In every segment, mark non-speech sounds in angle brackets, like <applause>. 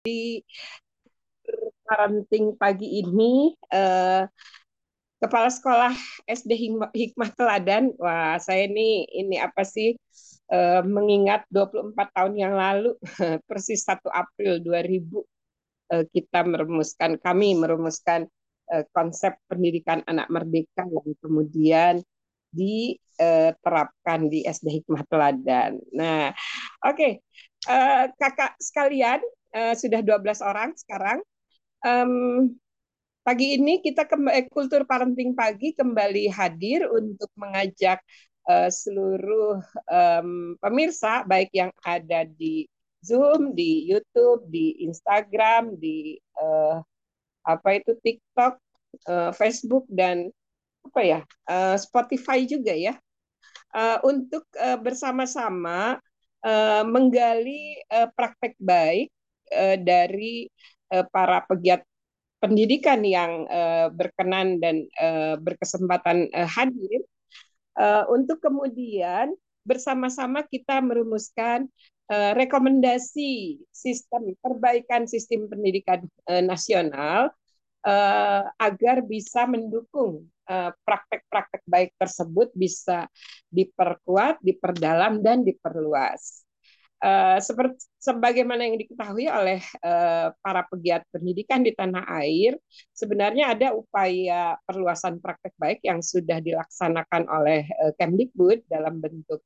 di parenting pagi ini uh, kepala sekolah SD Hikmah Teladan. Wah, saya ini ini apa sih uh, mengingat 24 tahun yang lalu <laughs> persis 1 April 2000 uh, kita merumuskan kami merumuskan uh, konsep pendidikan anak merdeka yang kemudian diterapkan di SD Hikmah Teladan. Nah, oke. Okay. Uh, kakak sekalian, uh, sudah 12 orang sekarang. Um, pagi ini kita kembali eh, kultur parenting pagi kembali hadir untuk mengajak uh, seluruh um, pemirsa baik yang ada di Zoom, di YouTube, di Instagram, di uh, apa itu TikTok, uh, Facebook dan apa ya uh, Spotify juga ya. Uh, untuk uh, bersama-sama uh, menggali uh, praktek baik uh, dari uh, para pegiat pendidikan yang uh, berkenan dan uh, berkesempatan uh, hadir uh, untuk kemudian bersama-sama kita merumuskan uh, rekomendasi sistem perbaikan sistem pendidikan uh, nasional uh, agar bisa mendukung praktek-praktek baik tersebut bisa diperkuat, diperdalam dan diperluas. Uh, seperti sebagaimana yang diketahui oleh uh, para pegiat pendidikan di tanah air, sebenarnya ada upaya perluasan praktek baik yang sudah dilaksanakan oleh uh, Kemdikbud dalam bentuk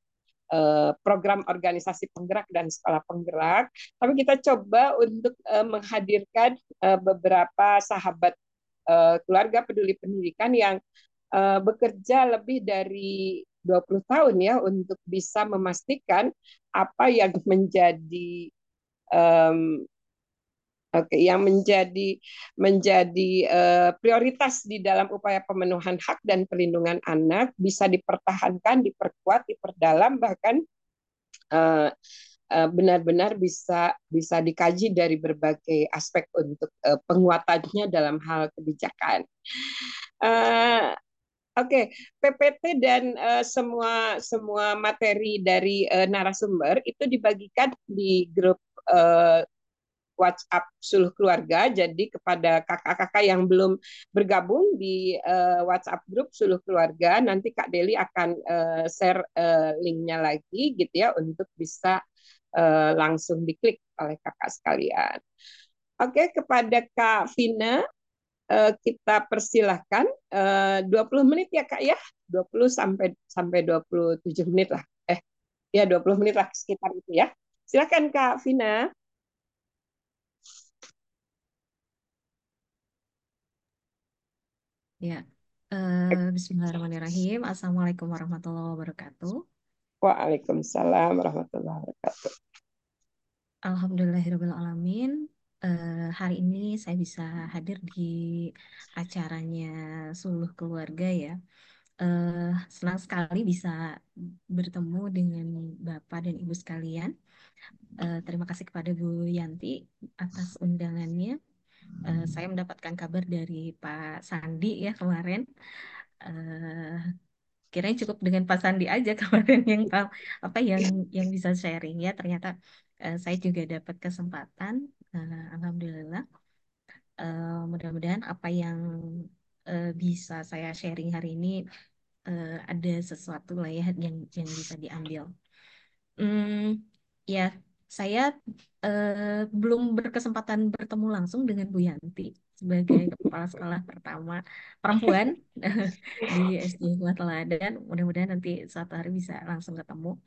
program organisasi penggerak dan sekolah penggerak. Tapi kita coba untuk menghadirkan beberapa sahabat keluarga peduli pendidikan yang bekerja lebih dari 20 tahun ya untuk bisa memastikan apa yang <laughs> menjadi um, Oke, yang menjadi menjadi uh, prioritas di dalam upaya pemenuhan hak dan perlindungan anak bisa dipertahankan, diperkuat, diperdalam bahkan uh, uh, benar-benar bisa bisa dikaji dari berbagai aspek untuk uh, penguatannya dalam hal kebijakan. Oke. PPT dan uh, semua semua materi dari uh, narasumber itu dibagikan di grup uh, WhatsApp Suluh Keluarga. Jadi kepada kakak-kakak yang belum bergabung di uh, WhatsApp grup Suluh Keluarga, nanti Kak Deli akan uh, share uh, linknya lagi gitu ya untuk bisa uh, langsung diklik oleh kakak sekalian. Oke, kepada Kak Vina, kita persilahkan uh, 20 menit ya Kak ya. 20 sampai sampai 27 menit lah. Eh, ya 20 menit lah sekitar itu ya. Silakan Kak Vina. Ya, uh, Bismillahirrahmanirrahim. Assalamualaikum warahmatullahi wabarakatuh. Waalaikumsalam warahmatullahi wabarakatuh. Alhamdulillahirobbilalamin uh, hari ini saya bisa hadir di acaranya Suluh Keluarga ya. Uh, senang sekali bisa bertemu dengan Bapak dan Ibu sekalian. Uh, terima kasih kepada Bu Yanti atas undangannya. Uh, saya mendapatkan kabar dari Pak Sandi ya kemarin. Uh, kiranya cukup dengan Pak Sandi aja <laughs> kemarin yang apa yang yang bisa sharing ya ternyata uh, saya juga dapat kesempatan uh, alhamdulillah uh, mudah-mudahan apa yang uh, bisa saya sharing hari ini uh, ada sesuatu lah ya yang yang bisa diambil hmm, ya saya uh, belum berkesempatan bertemu langsung dengan Bu Yanti sebagai <laughs> kepala sekolah pertama perempuan <laughs> di SD Hikmah Teladan. Mudah-mudahan nanti suatu hari bisa langsung ketemu.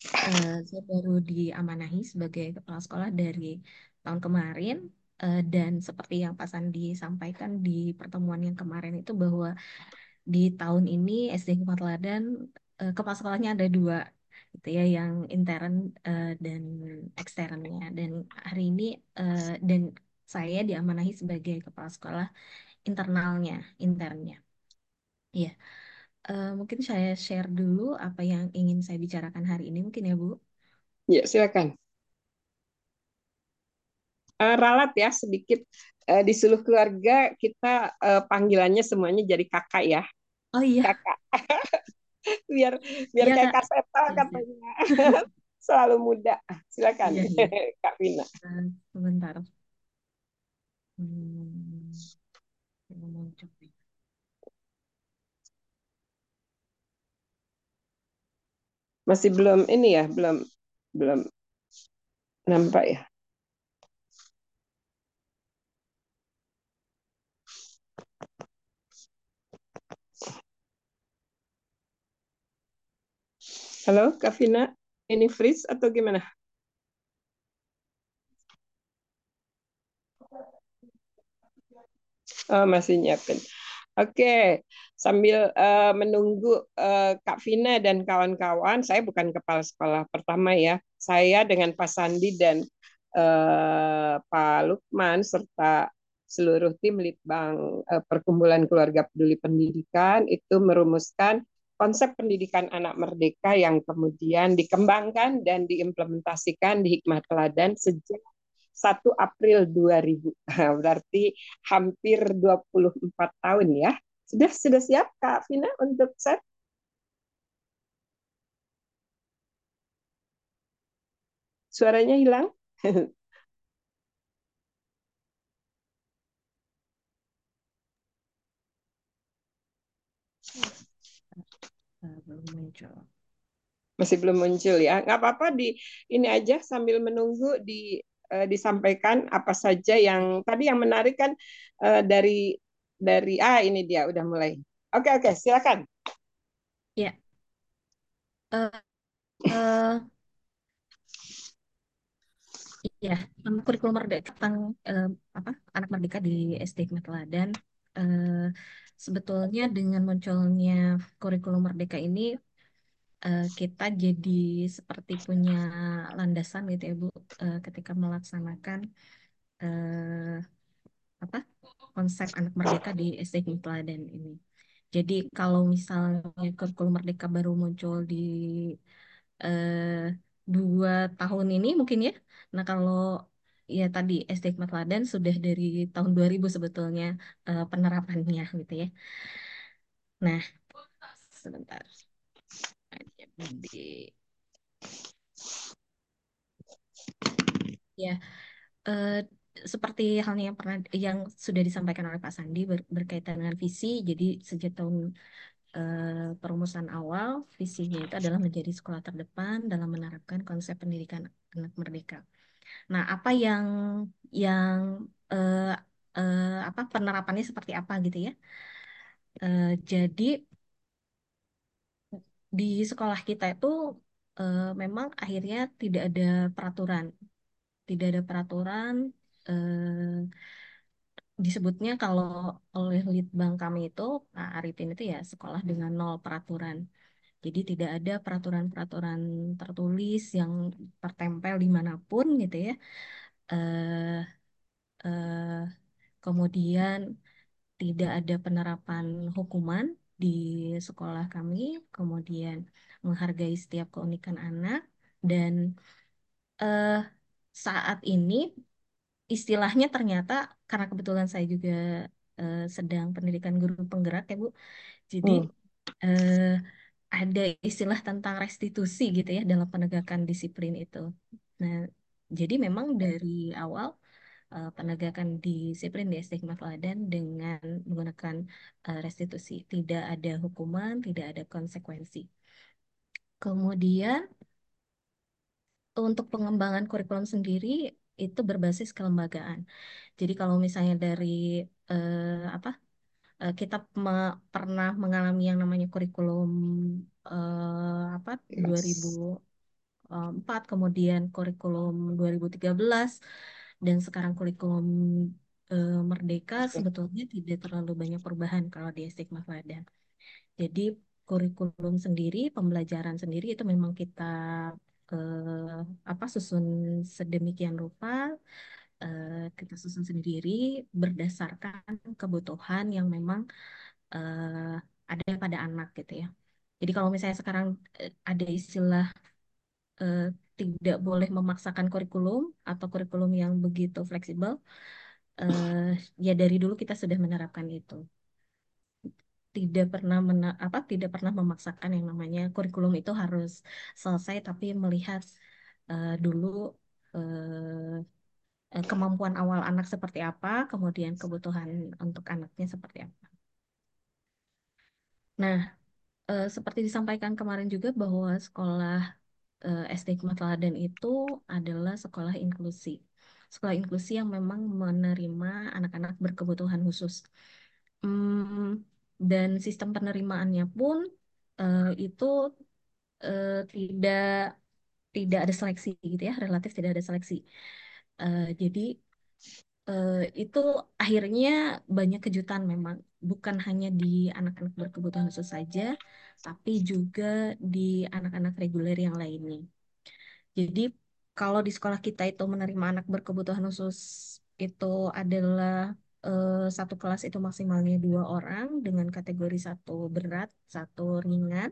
Uh, saya baru diamanahi sebagai kepala sekolah dari tahun kemarin uh, dan seperti yang Pak Sandi sampaikan di pertemuan yang kemarin itu bahwa di tahun ini SD Hikmah Teladan uh, kepala sekolahnya ada dua gitu ya yang intern uh, dan eksternnya. Dan hari ini uh, dan saya diamanahi sebagai kepala sekolah internalnya internnya. Ya uh, mungkin saya share dulu apa yang ingin saya bicarakan hari ini mungkin ya Bu? Ya silakan uh, ralat ya sedikit uh, di seluruh keluarga kita uh, panggilannya semuanya jadi kakak ya oh iya kakak <laughs> biar biar ya, kayak kaseta katanya <laughs> selalu muda. Silakan, Iya, iya. <laughs> Kak Vina. Eh, sebentar. Hmm. Masih belum ini ya, belum belum nampak ya. Halo, Kak Vina. Ini freeze atau gimana? Oh, masih nyiapin. Oke, sambil uh, menunggu uh, Kak Vina dan kawan-kawan, saya bukan kepala sekolah pertama ya. Saya dengan Pak Sandi dan uh, Pak Lukman serta seluruh tim Litbang uh, Perkumpulan Keluarga Peduli Pendidikan itu merumuskan konsep pendidikan anak merdeka yang kemudian dikembangkan dan diimplementasikan di Hikmah Teladan sejak 1 April 2000. <laughs> Berarti hampir 24 tahun ya. Sudah sudah siap Kak Vina untuk set? Suaranya hilang? <laughs> belum muncul. Masih belum muncul ya. Nggak apa-apa di ini aja sambil menunggu di uh, disampaikan apa saja yang tadi yang menarik kan uh, dari dari ah ini dia udah mulai. Oke oke silakan. Ya. Uh, uh, ya kurikulum merdeka tentang uh, apa anak merdeka di SD Teladan. Uh, sebetulnya dengan munculnya kurikulum merdeka ini uh, kita jadi seperti punya landasan gitu ya Bu uh, ketika melaksanakan uh, apa konsep anak merdeka di SD Teladan ini. Jadi kalau misalnya kurikulum merdeka baru muncul di uh, dua tahun ini mungkin ya. Nah kalau ya tadi SD Teladan sudah dari tahun 2000 sebetulnya uh, penerapannya gitu ya. Nah sebentar ya uh, seperti halnya yang pernah yang sudah disampaikan oleh Pak Sandi ber, berkaitan dengan visi jadi sejak tahun uh, perumusan awal visinya itu adalah menjadi sekolah terdepan dalam menerapkan konsep pendidikan anak merdeka. Nah, apa yang yang uh, uh, apa penerapannya seperti apa gitu ya? Uh, jadi di sekolah kita itu uh, memang akhirnya tidak ada peraturan, tidak ada peraturan. Uh, disebutnya kalau oleh litbang kami itu Pak Arifin itu ya sekolah dengan nol peraturan. Jadi tidak ada peraturan-peraturan tertulis yang tertempel di mana pun gitu ya. Uh, uh, kemudian tidak ada penerapan hukuman di sekolah kami, kemudian menghargai setiap keunikan anak dan uh, saat ini istilahnya ternyata karena kebetulan saya juga uh, sedang pendidikan guru penggerak ya Bu, jadi hmm. uh, ada istilah tentang restitusi gitu ya dalam penegakan disiplin itu. Nah, jadi memang dari awal uh, penegakan disiplin di SD Teladan dengan menggunakan uh, restitusi. Tidak ada hukuman, tidak ada konsekuensi. Kemudian untuk pengembangan kurikulum sendiri itu berbasis kelembagaan. Jadi kalau misalnya dari uh, apa uh, kita me pernah mengalami yang namanya kurikulum uh, apa yes. 2004 kemudian kurikulum 2013 dan sekarang kurikulum uh, Merdeka sebetulnya tidak terlalu banyak perubahan kalau di Mahfada. Jadi kurikulum sendiri, pembelajaran sendiri itu memang kita apa susun sedemikian rupa uh, kita susun sendiri berdasarkan kebutuhan yang memang uh, ada pada anak gitu ya. Jadi kalau misalnya sekarang ada istilah uh, tidak boleh memaksakan kurikulum atau kurikulum yang begitu fleksibel, uh, ya dari dulu kita sudah menerapkan itu. Tidak pernah mena apa tidak pernah memaksakan yang namanya kurikulum itu harus selesai, tapi melihat eh, dulu eh, eh, kemampuan awal anak seperti apa, kemudian kebutuhan untuk anaknya seperti apa. Nah, eh, seperti disampaikan kemarin juga bahwa sekolah eh, SD Hikmat itu adalah sekolah inklusi. Sekolah inklusi yang memang menerima anak-anak berkebutuhan khusus. Hmm, dan sistem penerimaannya pun eh, itu eh, tidak tidak ada seleksi gitu ya, relatif tidak ada seleksi. Eh, jadi eh, itu akhirnya banyak kejutan memang, bukan hanya di anak-anak berkebutuhan khusus saja, tapi juga di anak-anak reguler yang lainnya. Jadi kalau di sekolah kita itu menerima anak berkebutuhan khusus itu adalah eh, satu kelas itu maksimalnya dua orang dengan kategori satu berat, satu ringan.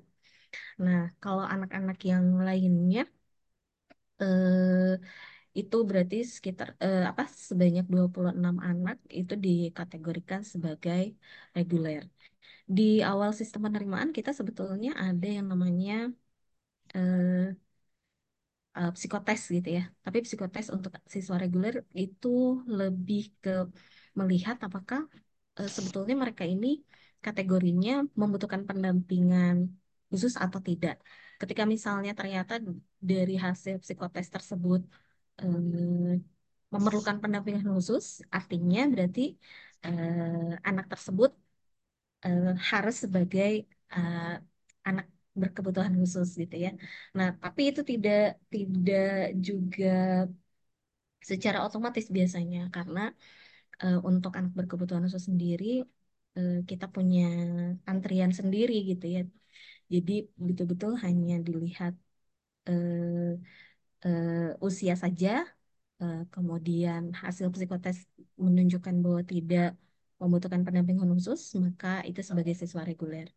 Nah, kalau anak-anak yang lainnya itu berarti sekitar eh, apa sebanyak 26 anak itu dikategorikan sebagai reguler. Di awal sistem penerimaan kita sebetulnya ada yang namanya eh, eh, psikotes gitu ya. Tapi psikotes untuk siswa reguler itu lebih ke melihat apakah eh, sebetulnya mereka ini kategorinya membutuhkan pendampingan khusus atau tidak. Ketika misalnya ternyata dari hasil psikotes tersebut memerlukan pendampingan khusus, artinya berarti eh, anak tersebut eh, harus sebagai eh, anak berkebutuhan khusus gitu ya. Nah, tapi itu tidak tidak juga secara otomatis biasanya karena eh, untuk anak berkebutuhan khusus sendiri eh, kita punya antrian sendiri gitu ya. Jadi betul-betul hanya dilihat eh, eh, usia saja, eh, kemudian hasil psikotes menunjukkan bahwa tidak membutuhkan pendampingan khusus, maka itu sebagai siswa reguler.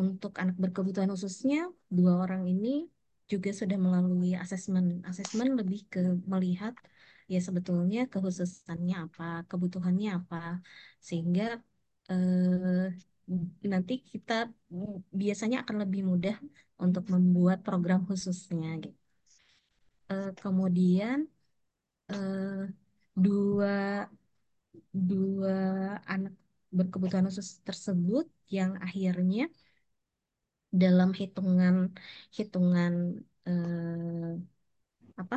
Untuk anak berkebutuhan khususnya, dua orang ini juga sudah melalui asesmen. Asesmen lebih ke melihat ya sebetulnya kekhususannya apa, kebutuhannya apa, sehingga eh, nanti kita biasanya akan lebih mudah untuk membuat program khususnya gitu. Eh, kemudian eh, dua dua anak berkebutuhan khusus tersebut yang akhirnya dalam hitungan hitungan eh, apa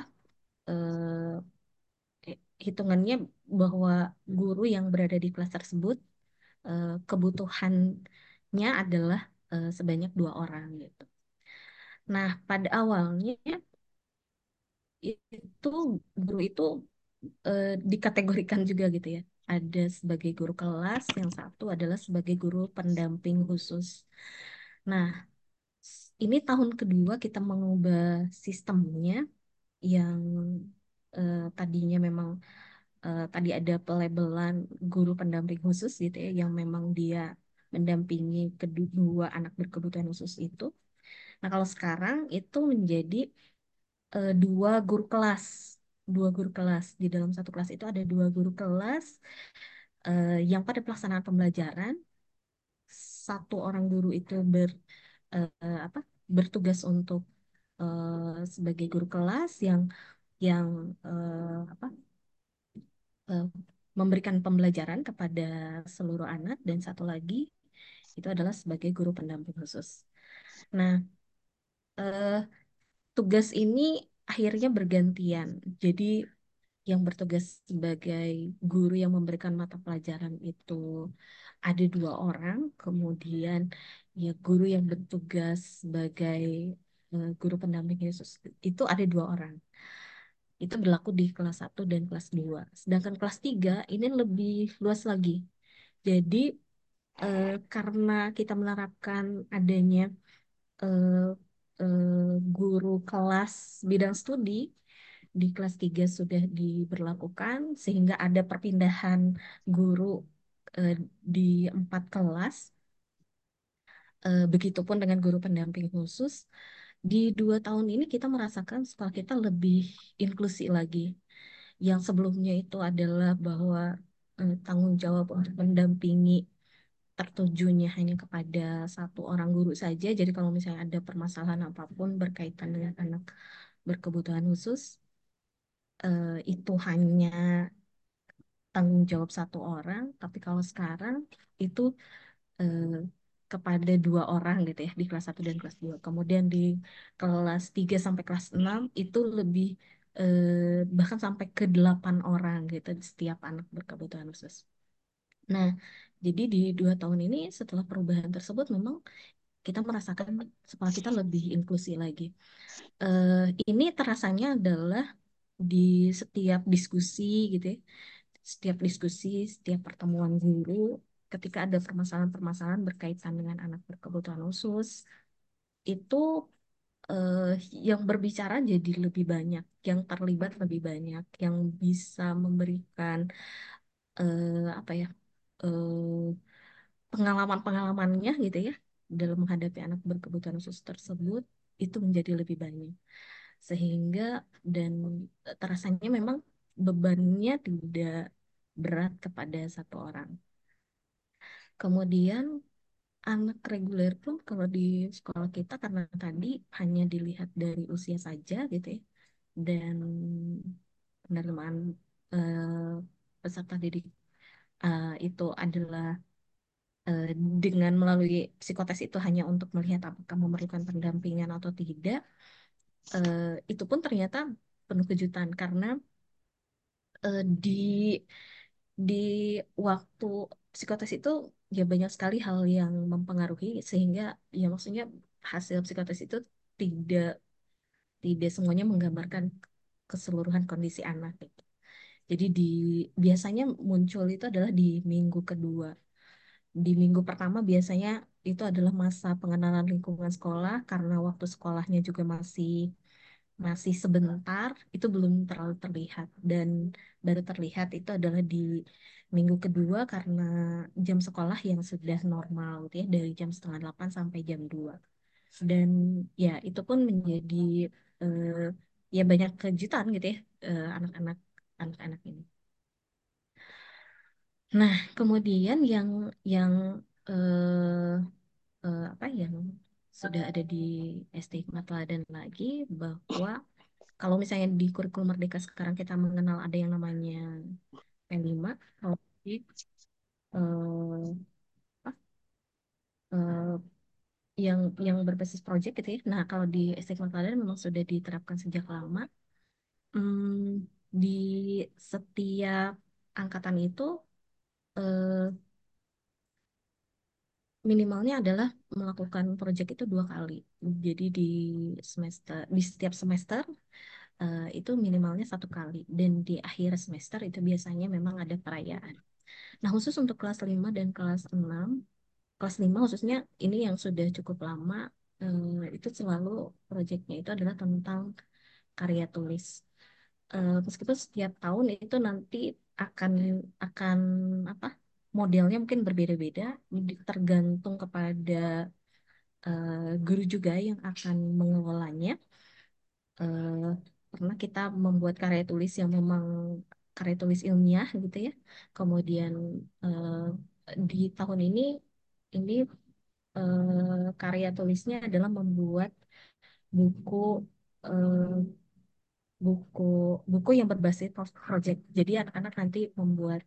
eh, hitungannya bahwa guru yang berada di kelas tersebut eh, kebutuhannya adalah eh, sebanyak dua orang gitu. Nah, pada awalnya itu guru itu eh, dikategorikan juga gitu ya. Ada sebagai guru kelas, yang satu adalah sebagai guru pendamping khusus. Nah, ini tahun kedua kita mengubah sistemnya yang eh, tadinya memang eh, tadi ada pelabelan guru pendamping khusus gitu ya, yang memang dia mendampingi kedua anak berkebutuhan khusus itu. Nah, kalau sekarang itu menjadi eh, dua guru kelas, dua guru kelas. Di dalam satu kelas itu ada dua guru kelas eh, yang pada pelaksanaan pembelajaran satu orang guru itu ber eh, apa bertugas untuk sebagai guru kelas yang yang apa memberikan pembelajaran kepada seluruh anak. Dan satu lagi itu adalah sebagai guru pendamping khusus. Nah, eh, tugas ini akhirnya bergantian. Jadi yang bertugas sebagai guru yang memberikan mata pelajaran itu ada dua orang, kemudian ya guru yang bertugas sebagai eh, guru pendamping Yesus itu ada dua orang. Itu berlaku di kelas 1 dan kelas 2. Sedangkan kelas 3 ini lebih luas lagi. Jadi eh, karena kita menerapkan adanya eh, eh, guru kelas bidang studi di kelas 3 sudah diberlakukan sehingga ada perpindahan guru eh, di empat kelas. Eh, begitupun dengan guru pendamping khusus. Di dua tahun ini kita merasakan sekolah kita lebih inklusi lagi. Yang sebelumnya itu adalah bahwa tanggung jawab untuk mendampingi tertujunya hanya kepada satu orang guru saja. Jadi kalau misalnya ada permasalahan apa pun berkaitan dengan anak berkebutuhan khusus eh, itu hanya tanggung jawab satu orang, tapi kalau sekarang itu eh, kepada dua orang gitu ya di kelas satu dan kelas dua Kemudian di kelas 3 sampai kelas 6 itu lebih eh, bahkan sampai ke 8 orang gitu setiap anak berkebutuhan khusus. Nah, jadi di dua tahun ini setelah perubahan tersebut memang kita merasakan sekolah kita lebih inklusi lagi. Eh, ini terasanya adalah di setiap diskusi gitu ya, setiap diskusi, setiap pertemuan guru, ketika ada permasalahan-permasalahan berkaitan dengan anak berkebutuhan khusus, itu eh, yang berbicara jadi lebih banyak, yang terlibat lebih banyak, yang bisa memberikan eh, apa ya pengalaman-pengalamannya gitu ya dalam menghadapi anak berkebutuhan khusus tersebut itu menjadi lebih banyak sehingga dan terasanya memang bebannya tidak berat kepada satu orang. Kemudian anak reguler pun kalau di sekolah kita karena tadi hanya dilihat dari usia saja gitu ya dan penerimaan eh, peserta didik eh, itu adalah eh, dengan melalui psikotes itu hanya untuk melihat apakah memerlukan pendampingan atau tidak, eh, itu pun ternyata penuh kejutan karena eh, di di waktu psikotes itu ya banyak sekali hal yang mempengaruhi sehingga ya maksudnya hasil psikotes itu tidak tidak semuanya menggambarkan keseluruhan kondisi anak gitu. Jadi di biasanya muncul itu adalah di minggu kedua. Di minggu pertama biasanya itu adalah masa pengenalan lingkungan sekolah karena waktu sekolahnya juga masih masih sebentar itu belum terlalu terlihat. Dan baru terlihat itu adalah di minggu kedua karena jam sekolah yang sudah normal gitu ya dari jam setengah delapan sampai jam dua. Dan ya itu pun menjadi eh, ya banyak kejutan gitu ya eh, anak-anak ini. Nah, kemudian yang yang eh, eh, apa yang sudah ada di SD Hikmat Teladan lagi bahwa kalau misalnya di kurikulum Merdeka sekarang kita mengenal ada yang namanya P5 kalau di eh, eh, yang yang berbasis project gitu ya. Nah, kalau di SD Hikmat Teladan memang sudah diterapkan sejak lama. Hmm, di setiap angkatan itu eh, minimalnya adalah melakukan proyek itu dua kali. Jadi di semester, di setiap semester eh, itu minimalnya satu kali. Dan di akhir semester itu biasanya memang ada perayaan. Nah, khusus untuk kelas 5 dan kelas 6, kelas 5 khususnya ini yang sudah cukup lama, eh, itu selalu proyeknya itu adalah tentang karya tulis. Eh, meskipun setiap tahun itu nanti akan akan apa modelnya mungkin berbeda-beda tergantung kepada eh, guru juga yang akan mengelolanya. Eh, pernah kita membuat karya tulis yang memang karya tulis ilmiah gitu ya. Kemudian eh, di tahun ini ini eh, karya tulisnya adalah membuat buku eh, buku buku yang berbasis pro- project. Jadi anak-anak nanti membuat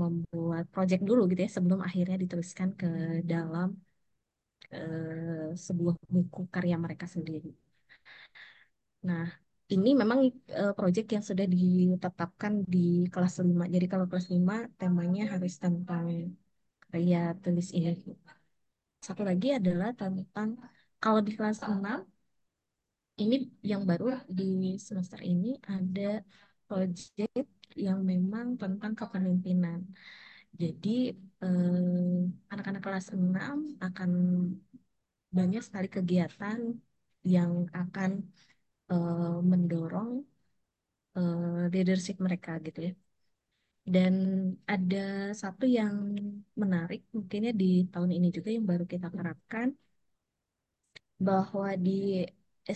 membuat project dulu gitu ya sebelum akhirnya dituliskan ke dalam eh, sebuah buku karya mereka sendiri. Nah, ini memang eh, project yang sudah ditetapkan di kelas 5. Jadi kalau kelas 5 temanya harus tentang karya tulis ini. Satu lagi adalah tentang kalau di kelas 6 ini yang baru di semester ini ada project yang memang tentang kepemimpinan. Jadi eh, anak-anak kelas 6 akan banyak sekali kegiatan yang akan eh, mendorong eh, leadership mereka gitu ya. Dan ada satu yang menarik mungkinnya di tahun ini juga yang baru kita terapkan bahwa di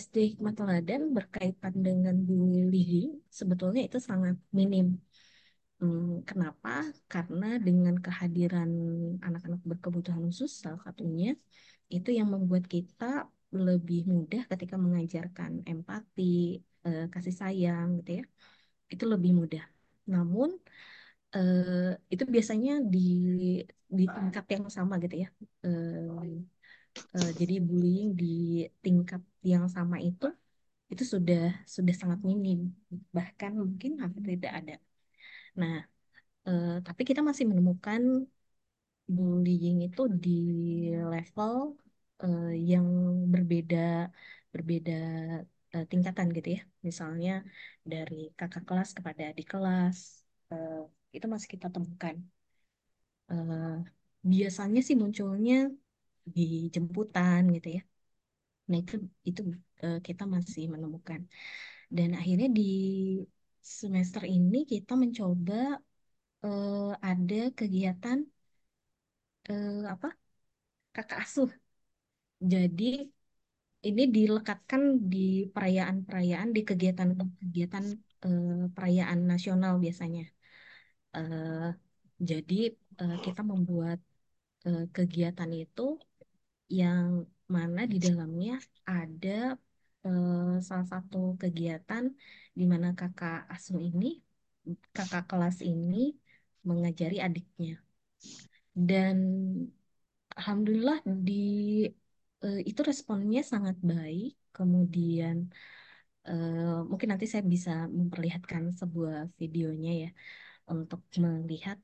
SD Hikmat Teladan berkaitan dengan bullying sebetulnya itu sangat minim. Hmm, kenapa? Karena dengan kehadiran anak-anak berkebutuhan khusus salah satunya itu yang membuat kita lebih mudah ketika mengajarkan empati, eh, kasih sayang gitu ya itu lebih mudah namun eh, itu biasanya di di tingkat yang sama gitu ya Eh, eh, jadi bullying di tingkat yang sama itu itu sudah sudah sangat minim bahkan mungkin hampir tidak ada nah eh, tapi kita masih menemukan bullying itu di level eh, yang berbeda berbeda eh, tingkatan gitu ya. Misalnya dari kakak kelas kepada adik kelas eh, itu masih kita temukan. Eh, biasanya sih munculnya di jemputan gitu ya. Nah itu itu eh, kita masih menemukan. Dan akhirnya di semester ini kita mencoba eh, ada kegiatan eh, apa kakak asuh. Jadi ini dilekatkan di perayaan-perayaan, di kegiatan-kegiatan eh, perayaan nasional biasanya. Eh, jadi eh, kita membuat eh, kegiatan itu yang mana di dalamnya ada eh, salah satu kegiatan di mana kakak asuh ini, kakak kelas ini mengajari adiknya. Dan Alhamdulillah di eh, itu responnya sangat baik. Kemudian eh, mungkin nanti saya bisa memperlihatkan sebuah videonya ya untuk melihat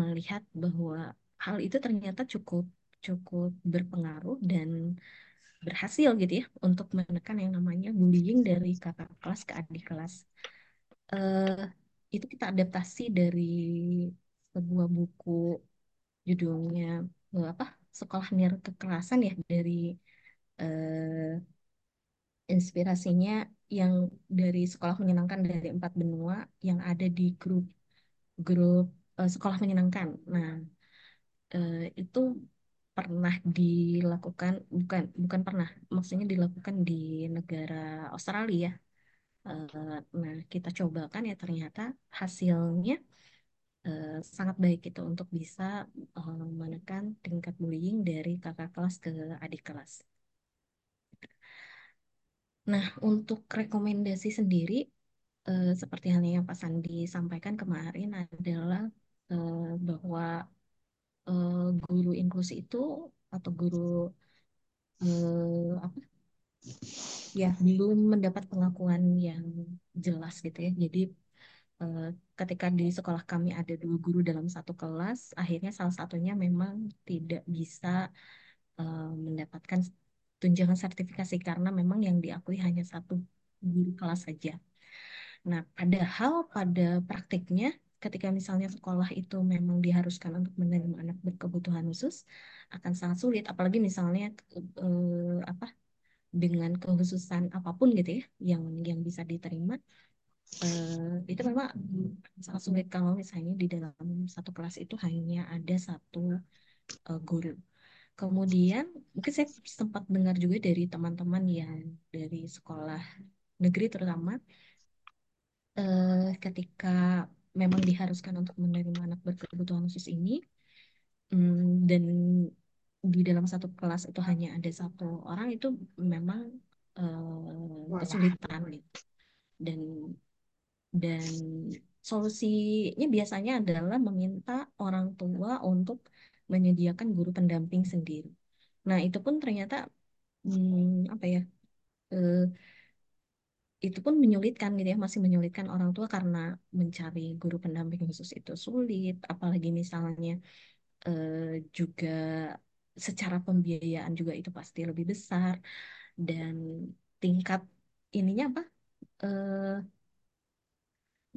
melihat bahwa hal itu ternyata cukup cukup berpengaruh dan berhasil gitu ya untuk menekan yang namanya bullying dari kakak kelas ke adik kelas. Eh, itu kita adaptasi dari sebuah buku judulnya eh, apa Sekolah Nir Kekerasan ya dari eh, inspirasinya yang dari sekolah menyenangkan dari empat benua yang ada di grup grup eh, sekolah menyenangkan. Nah, eh, itu pernah dilakukan bukan bukan pernah maksudnya dilakukan di negara Australia. Eh, nah, kita cobakan ya ternyata hasilnya eh, sangat baik itu untuk bisa eh, menekan tingkat bullying dari kakak kelas ke adik kelas. Nah, untuk rekomendasi sendiri, seperti halnya yang Pak Sandi sampaikan kemarin adalah bahwa eh, guru inklusi itu atau guru eh, apa ya belum mendapat pengakuan yang jelas gitu ya. Jadi eh, ketika di sekolah kami ada dua guru dalam satu kelas, akhirnya salah satunya memang tidak bisa mendapatkan tunjangan sertifikasi karena memang yang diakui hanya satu guru kelas saja. Nah, padahal pada praktiknya ketika misalnya sekolah itu memang diharuskan untuk menerima anak berkebutuhan khusus akan sangat sulit apalagi misalnya eh, apa dengan kekhususan apa pun gitu ya yang yang bisa diterima eh, itu memang sangat sulit kalau misalnya di dalam satu kelas itu hanya ada satu eh, guru. Kemudian mungkin saya sempat dengar juga dari teman-teman yang dari sekolah negeri terutama eh, ketika memang diharuskan untuk menerima anak berkebutuhan khusus ini mm, dan di dalam satu kelas itu hanya ada satu orang itu memang eh, kesulitan gitu dan dan solusinya biasanya adalah meminta orang tua untuk menyediakan guru pendamping sendiri. Nah, itu pun ternyata hmm, apa ya? eh, itu pun menyulitkan gitu ya, masih menyulitkan orang tua karena mencari guru pendamping khusus itu sulit, apalagi misalnya eh, juga secara pembiayaan juga itu pasti lebih besar dan tingkat ininya apa? eh,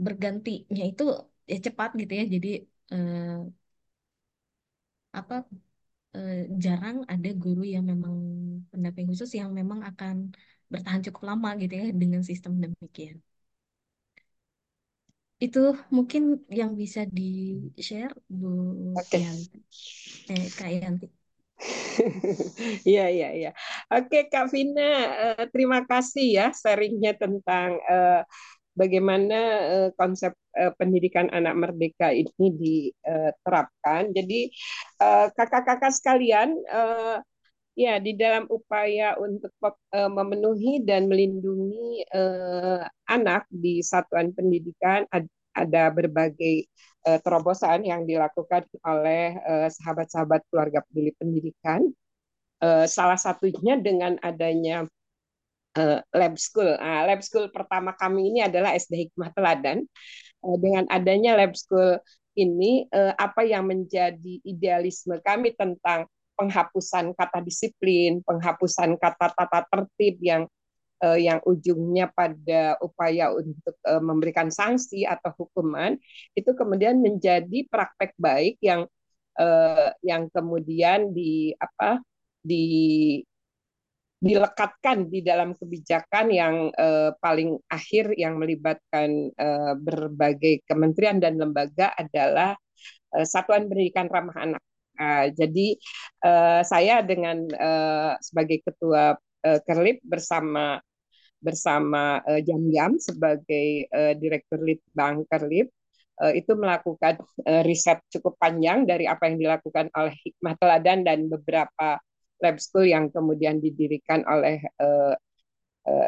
bergantinya itu ya cepat gitu ya. Jadi eh, apa eh, jarang ada guru yang memang pendamping khusus yang memang akan bertahan cukup lama gitu ya dengan sistem demikian. Itu mungkin yang bisa di-share Bu Oke. Yanti. Eh, Kak Yanti. <laughs> Iya, iya, iya. Oke, Kak Vina, eh, terima kasih ya sharingnya tentang eh, bagaimana eh, konsep eh, pendidikan anak merdeka ini diterapkan. Jadi, kakak-kakak sekalian, eh, Ya, di dalam upaya untuk uh, memenuhi dan melindungi uh, anak di satuan pendidikan ada berbagai uh, terobosan yang dilakukan oleh sahabat-sahabat uh, keluarga peduli pendidikan. Uh, salah satunya dengan adanya uh, lab school. Uh, lab school pertama kami ini adalah SD Hikmah Teladan. Uh, dengan adanya lab school ini, uh, apa yang menjadi idealisme kami tentang penghapusan kata disiplin, penghapusan kata tata tertib yang uh, yang ujungnya pada upaya untuk uh, memberikan sanksi atau hukuman itu kemudian menjadi praktek baik yang uh, yang kemudian di apa di dilekatkan di dalam kebijakan yang uh, paling akhir yang melibatkan uh, berbagai kementerian dan lembaga adalah uh, Satuan Pendidikan Ramah Anak Uh, jadi uh, saya dengan uh, sebagai ketua uh, Kerlip bersama bersama uh, Jam Jam sebagai uh, direktur Litbang Kerlip itu melakukan riset cukup panjang dari apa yang dilakukan oleh Hikmah Teladan dan beberapa lab school yang kemudian didirikan oleh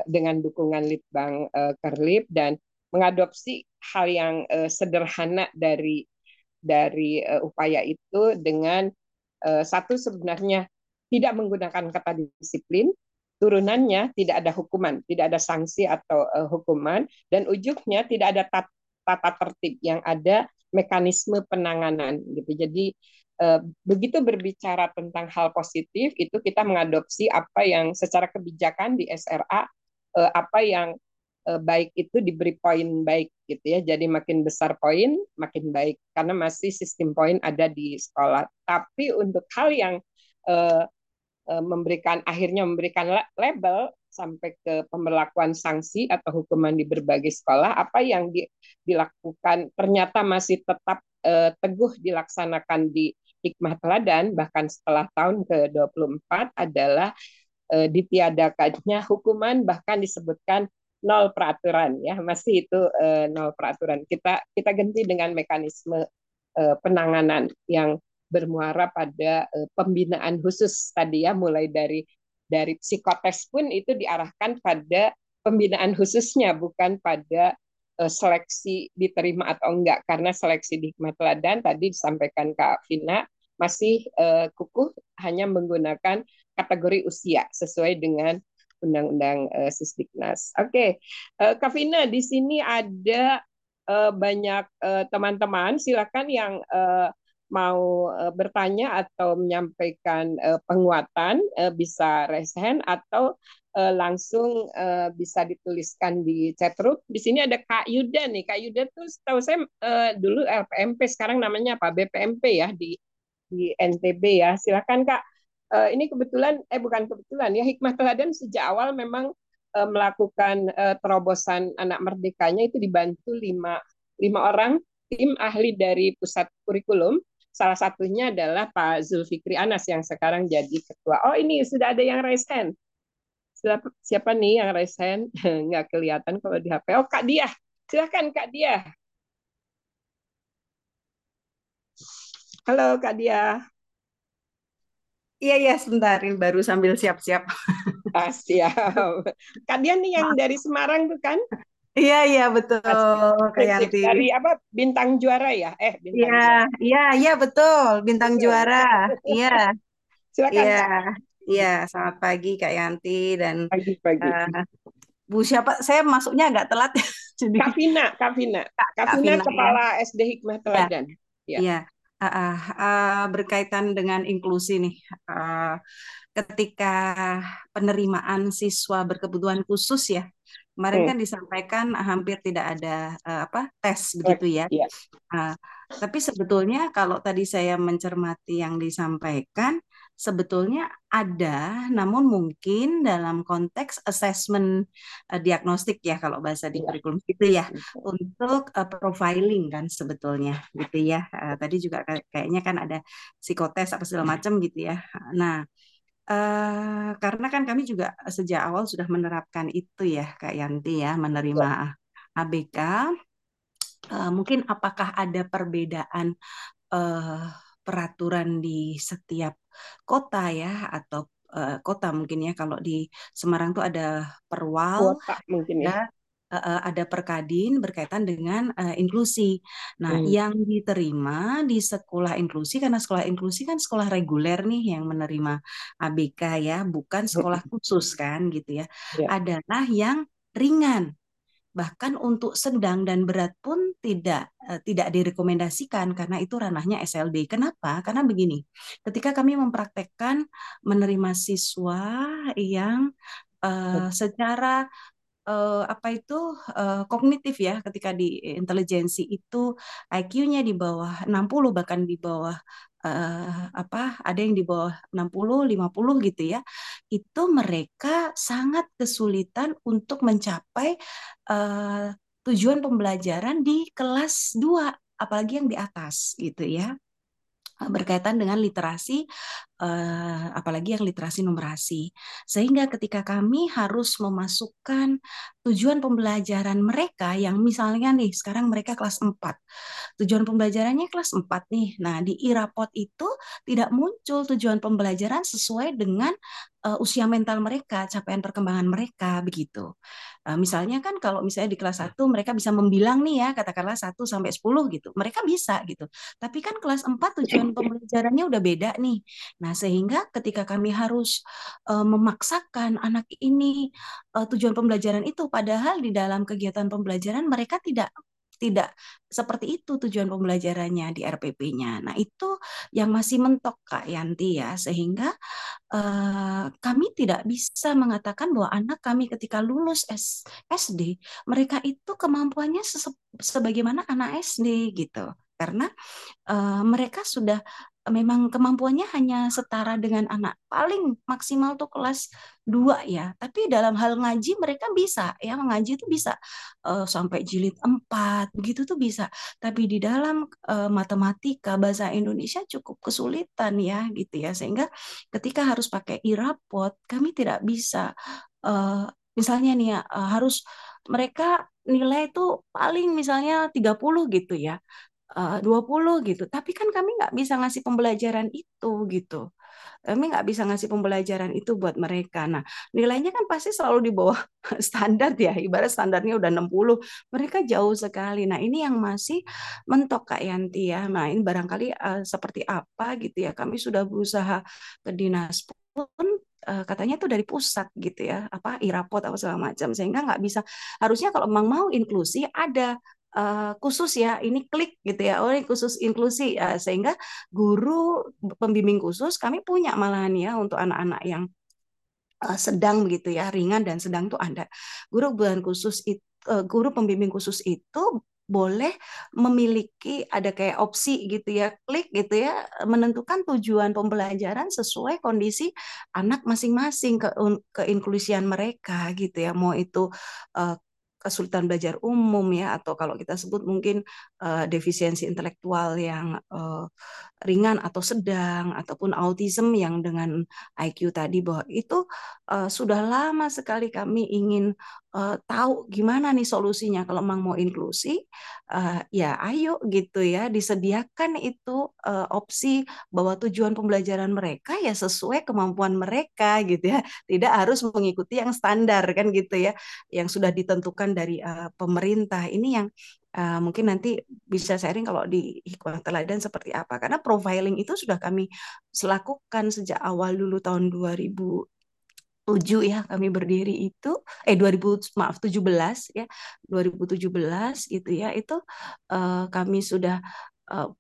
dengan dukungan Litbang Kerlip dan mengadopsi hal yang sederhana dari dari uh, upaya itu dengan uh, satu sebenarnya tidak menggunakan kata disiplin, turunannya tidak ada hukuman, tidak ada sanksi atau uh, hukuman, dan ujungnya tidak ada tat tata tertib yang ada mekanisme penanganan gitu. Jadi uh, begitu berbicara tentang hal positif itu kita mengadopsi apa yang secara kebijakan di SRA uh, apa yang baik itu diberi poin baik gitu ya. Jadi makin besar poin makin baik karena masih sistem poin ada di sekolah. Tapi untuk hal yang uh, uh, memberikan akhirnya memberikan label sampai ke pemberlakuan sanksi atau hukuman di berbagai sekolah apa yang di, dilakukan ternyata masih tetap uh, teguh dilaksanakan di hikmah teladan bahkan setelah tahun ke-24 adalah uh, ditiadakannya hukuman bahkan disebutkan nol peraturan ya masih itu uh, nol peraturan. Kita kita ganti dengan mekanisme uh, penanganan yang bermuara pada uh, pembinaan khusus tadi ya mulai dari dari psikotes pun itu diarahkan pada pembinaan khususnya bukan pada uh, seleksi diterima atau enggak. Karena seleksi di hikmah teladan tadi disampaikan Kak Vina masih uh, kukuh hanya menggunakan kategori usia sesuai dengan Undang-Undang uh, Sisdiknas. Oke, okay. uh, eh, Kavina di sini ada uh, banyak teman-teman, uh, silakan yang uh, mau uh, bertanya atau menyampaikan uh, penguatan uh, bisa raise hand atau uh, langsung uh, bisa dituliskan di chat room. Di sini ada Kak Yuda nih. Kak Yuda tuh tahu saya uh, dulu LPMP sekarang namanya apa? BPMP ya di di NTB ya. Silakan Kak uh, ini kebetulan eh bukan kebetulan ya hikmah teladan sejak awal memang uh, melakukan uh, terobosan anak merdekanya itu dibantu lima lima orang tim ahli dari pusat kurikulum. Salah satunya adalah Pak Zulfikri Anas yang sekarang jadi ketua. Oh ini sudah ada yang raise hand. Siapa, siapa nih yang raise hand? <laughs> Nggak kelihatan kalau di HP oh Kak Dia silakan Kak Dia halo Kak Dia Iya, iya, sebentar. Baru sambil siap-siap. <laughs> Ah, siap. Kalian nih yang dari Semarang tuh kan? Iya, iya, betul. Kayak Dari apa? Bintang juara ya? Eh, bintang Iya, iya, iya, betul. Bintang betul. juara. Iya. <laughs> Silakan. Iya. Iya, selamat pagi Kak Yanti dan pagi pagi. Uh, Bu siapa? Saya masuknya agak telat. <laughs> Jadi... Kak Vina, Kak Vina. Kak, Kak Vina, ya. kepala ya. SD Hikmah Teladan. Iya. Ya. Uh, uh, berkaitan dengan inklusi nih, uh, ketika penerimaan siswa berkebutuhan khusus ya, kemarin hmm. kan disampaikan hampir tidak ada uh, apa tes begitu ya. Yeah. Uh, tapi sebetulnya kalau tadi saya mencermati yang disampaikan, sebetulnya ada, namun mungkin dalam konteks assessment uh, diagnostik ya kalau bahasa di iya. kurikulum itu ya untuk uh, profiling kan sebetulnya gitu ya. Uh, tadi juga kayaknya kan ada psikotes apa segala macam gitu ya. Nah, uh, karena kan kami juga sejak awal sudah menerapkan itu ya Kak Yanti ya menerima ABK. Uh, mungkin apakah ada perbedaan uh, peraturan di setiap kota ya atau uh, kota mungkin ya. Kalau di Semarang tuh ada Perwal, Kuota mungkin ya. ada ada Perkadin berkaitan dengan uh, inklusi. Nah, hmm. yang diterima di sekolah inklusi karena sekolah inklusi kan sekolah reguler nih yang menerima ABK ya, bukan sekolah khusus kan gitu ya. ya. Adalah yang ringan bahkan untuk sedang dan berat pun tidak uh, tidak direkomendasikan karena itu ranahnya SLD. Kenapa? Karena begini, ketika kami mempraktekkan menerima siswa yang uh, secara uh, apa itu uh, kognitif ya ketika di intelijensi itu IQ-nya di bawah 60 bahkan di bawah uh, apa ada yang di bawah 60 50 gitu ya itu mereka sangat kesulitan untuk mencapai uh, tujuan pembelajaran di kelas 2 apalagi yang di atas gitu ya berkaitan dengan literasi uh, apalagi yang literasi numerasi. Sehingga ketika kami harus memasukkan tujuan pembelajaran mereka yang misalnya nih sekarang mereka kelas 4. Tujuan pembelajarannya kelas 4 nih. Nah, di irapot itu tidak muncul tujuan pembelajaran sesuai dengan uh, usia mental mereka, capaian perkembangan mereka begitu. Uh, misalnya kan kalau misalnya di kelas 1 mereka bisa membilang nih ya, katakanlah 1 sampai 10 gitu. Mereka bisa gitu. Tapi kan kelas 4 tujuan pembelajarannya udah beda nih. Nah, sehingga ketika kami harus uh, memaksakan anak ini uh, tujuan pembelajaran itu padahal di dalam kegiatan pembelajaran mereka tidak tidak seperti itu tujuan pembelajarannya di RPP-nya. Nah, itu yang masih mentok Kak Yanti ya, sehingga uh, kami tidak bisa mengatakan bahwa anak kami ketika lulus SD, mereka itu kemampuannya sebagaimana anak SD gitu. Karena uh, mereka sudah memang kemampuannya hanya setara dengan anak. Paling maksimal tuh kelas 2 ya. Tapi dalam hal ngaji mereka bisa. Ya mengaji itu bisa uh, sampai jilid 4 begitu tuh bisa. Tapi di dalam uh, matematika bahasa Indonesia cukup kesulitan ya gitu ya. Sehingga ketika harus pakai irapot kami tidak bisa uh, misalnya nih ya uh, harus mereka nilai itu paling misalnya 30 gitu ya uh, 20 gitu. Tapi kan kami nggak bisa ngasih pembelajaran itu gitu. Kami nggak bisa ngasih pembelajaran itu buat mereka. Nah, nilainya kan pasti selalu di bawah <laughs> standar ya. Ibarat standarnya udah 60, mereka jauh sekali. Nah, ini yang masih mentok Kak Yanti ya. Nah, ini barangkali uh, seperti apa gitu ya. Kami sudah berusaha ke dinas pun uh, katanya itu dari pusat gitu ya apa irapot apa segala macam sehingga nggak bisa harusnya kalau memang mau inklusi ada uh, khusus ya ini klik gitu ya. Oh ini khusus inklusi. Uh, sehingga guru pembimbing khusus kami punya malahan ya untuk anak-anak yang uh, sedang begitu ya ringan dan sedang tuh ada. Guru bulan khusus itu guru pembimbing khusus itu boleh memiliki ada kayak opsi gitu ya klik gitu ya menentukan tujuan pembelajaran sesuai kondisi anak masing-masing ke keinklusian mereka gitu ya. Mau itu uh, kesulitan belajar umum ya atau kalau kita sebut mungkin uh, defisiensi intelektual yang uh, ringan atau sedang ataupun autism yang dengan IQ tadi bahwa itu uh, sudah lama sekali kami ingin uh, tahu gimana nih solusinya. Kalau memang mau inklusi uh, ya ayo gitu ya disediakan itu uh, opsi bahwa tujuan pembelajaran mereka ya sesuai kemampuan mereka gitu ya. Tidak harus mengikuti yang standar kan gitu ya yang sudah ditentukan dari uh, pemerintah. Ini yang uh, mungkin nanti bisa sharing kalau di hikmah teladan seperti apa. Karena profiling itu sudah kami selakukan sejak awal dulu tahun 2000 tujuh ya kami berdiri itu eh 2000 maaf 17 ya 2017 gitu ya itu uh, kami sudah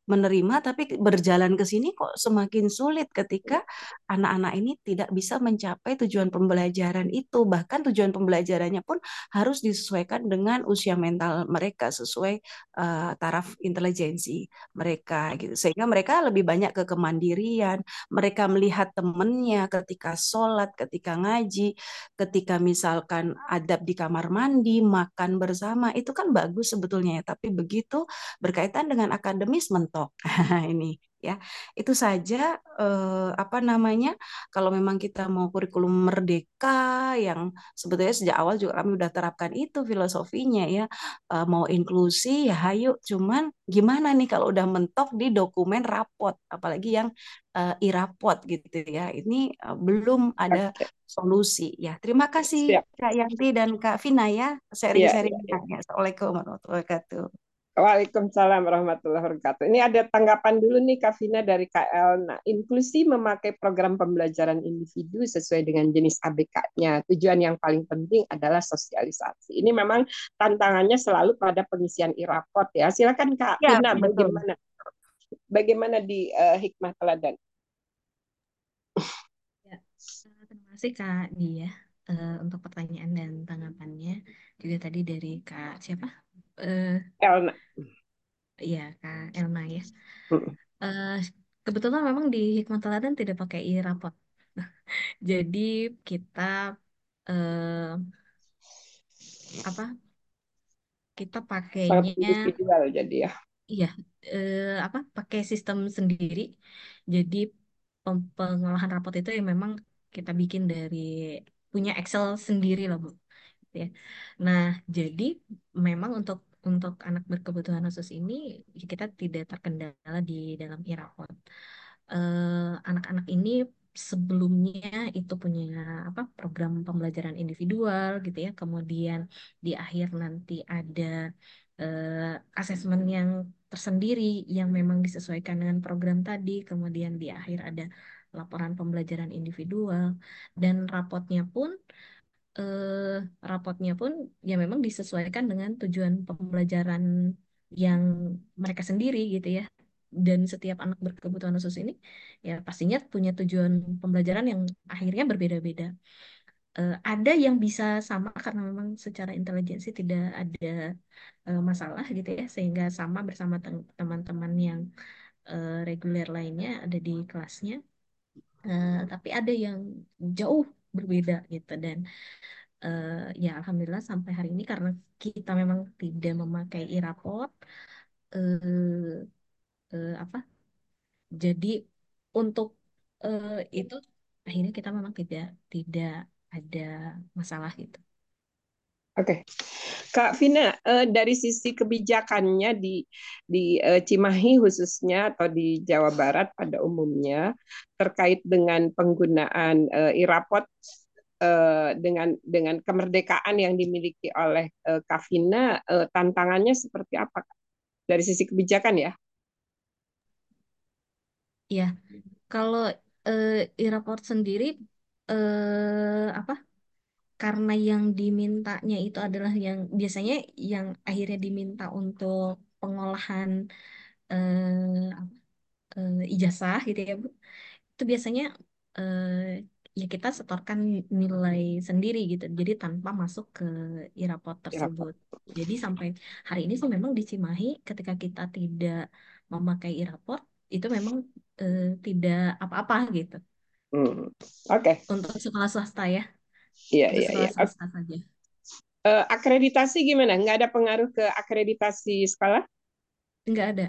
menerima tapi berjalan ke sini kok semakin sulit ketika anak-anak ini tidak bisa mencapai tujuan pembelajaran itu. Bahkan tujuan pembelajarannya pun harus disesuaikan dengan usia mental mereka sesuai uh, taraf intelijensi mereka gitu. Sehingga mereka lebih banyak ke kemandirian mereka melihat temennya ketika sholat ketika ngaji ketika misalkan adab di kamar mandi makan bersama itu kan bagus sebetulnya ya. Tapi begitu berkaitan dengan akademis Mentok. <laughs> ini ya itu saja eh, apa namanya kalau memang kita mau kurikulum merdeka yang sebetulnya sejak awal juga kami udah terapkan itu filosofinya ya eh, mau inklusi ya hayu cuman gimana nih kalau udah mentok di dokumen rapot apalagi yang uh, irapot gitu ya ini uh, belum ada Oke. solusi ya terima kasih Siap. Kak Yanti dan Kak Vina ya sharing-sharingnya iya. ya. Assalamualaikum warahmatullahi wabarakatuh Waalaikumsalam warahmatullahi wabarakatuh. Ini ada tanggapan dulu nih Kak Vina dari KL. Nah, inklusi memakai program pembelajaran individu sesuai dengan jenis ABK-nya. Tujuan yang paling penting adalah sosialisasi. Ini memang tantangannya selalu pada pengisian irapot ya. Silakan Kak ya Vina, betul bagaimana bagaimana di eh, hikmah teladan? Ya, eh, terima kasih Kak Dia eh, untuk pertanyaan dan tanggapannya. Juga tadi dari Kak siapa? Eh, Elna. ya Kak Elna ya. Mm. Eh, kebetulan memang di Hikmah Teladan tidak pakai e-rapot. <laughs> Jadi kita eh, apa? Kita pakainya individual jadi ya. iya eh, apa? Pakai sistem sendiri. Jadi pengolahan rapot itu yang memang kita bikin dari punya Excel sendiri lah Bu. Ya. Nah, jadi memang untuk untuk anak berkebutuhan khusus ini kita tidak terkendala di dalam e-rapot. Eh, Anak-anak ini sebelumnya itu punya apa program pembelajaran individual gitu ya. Kemudian di akhir nanti ada eh, asesmen yang tersendiri yang memang disesuaikan dengan program tadi. Kemudian di akhir ada laporan pembelajaran individual dan rapotnya pun eh, rapotnya pun ya memang disesuaikan dengan tujuan pembelajaran yang mereka sendiri gitu ya. Dan setiap anak berkebutuhan khusus ini ya pastinya punya tujuan pembelajaran yang akhirnya berbeda-beda. Eh, ada yang bisa sama karena memang secara intelijensi tidak ada eh, masalah gitu ya, sehingga sama bersama tem- teman-teman yang eh, reguler lainnya ada di kelasnya. Eh, tapi ada yang jauh berbeda gitu dan eh, ya alhamdulillah sampai hari ini karena kita memang tidak memakai e-raport eh, eh, apa jadi untuk eh, itu akhirnya kita memang tidak tidak ada masalah gitu. Oke, Kak Vina, eh, dari sisi kebijakannya di di eh, Cimahi khususnya atau di Jawa Barat pada umumnya terkait dengan penggunaan eh, irapot dengan dengan kemerdekaan yang dimiliki oleh eh, Kak Vina, tantangannya seperti apa dari sisi kebijakan ya? Ya, kalau e-raport sendiri apa? Karena yang dimintanya itu adalah yang biasanya yang akhirnya diminta untuk pengolahan eh, eh, ijazah gitu ya Bu. Itu biasanya eh, ya kita setorkan nilai sendiri gitu. Jadi tanpa masuk ke Irapot. tersebut. Jadi sampai hari ini sih memang di Cimahi ketika kita tidak memakai e-raport itu memang eh, tidak apa-apa gitu. Hmm. Oke, Untuk sekolah swasta ya, iya iya iya. Eh, akreditasi gimana? Nggak ada pengaruh ke akreditasi sekolah? Enggak ada.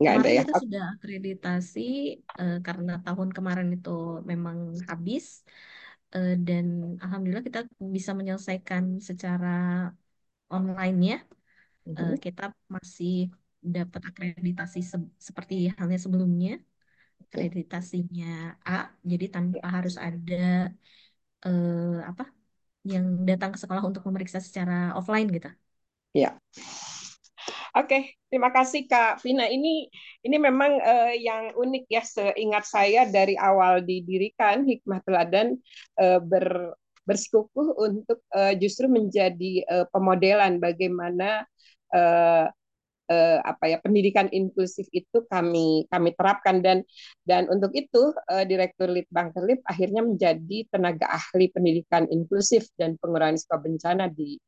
Nggak ada ya? kita sudah akreditasi eh, karena tahun kemarin itu memang habis eh, dan alhamdulillah kita bisa menyelesaikan secara online-nya. Eh, Mhm. kita masih dapat akreditasi se- seperti halnya sebelumnya, Oke. akreditasinya A, jadi tanpa Ya. harus ada eh, apa yang datang ke sekolah untuk memeriksa secara offline gitu. Ya. Oke, terima kasih Kak Vina. Ini ini memang eh, yang unik ya seingat saya dari awal didirikan Hikmah Teladan eh, ber bersikukuh untuk eh, justru menjadi eh, pemodelan bagaimana eh, eh, apa ya pendidikan inklusif itu kami kami terapkan. Dan dan untuk itu eh, Direktur Litbang Terlip akhirnya menjadi tenaga ahli pendidikan inklusif dan pengurangan risiko bencana di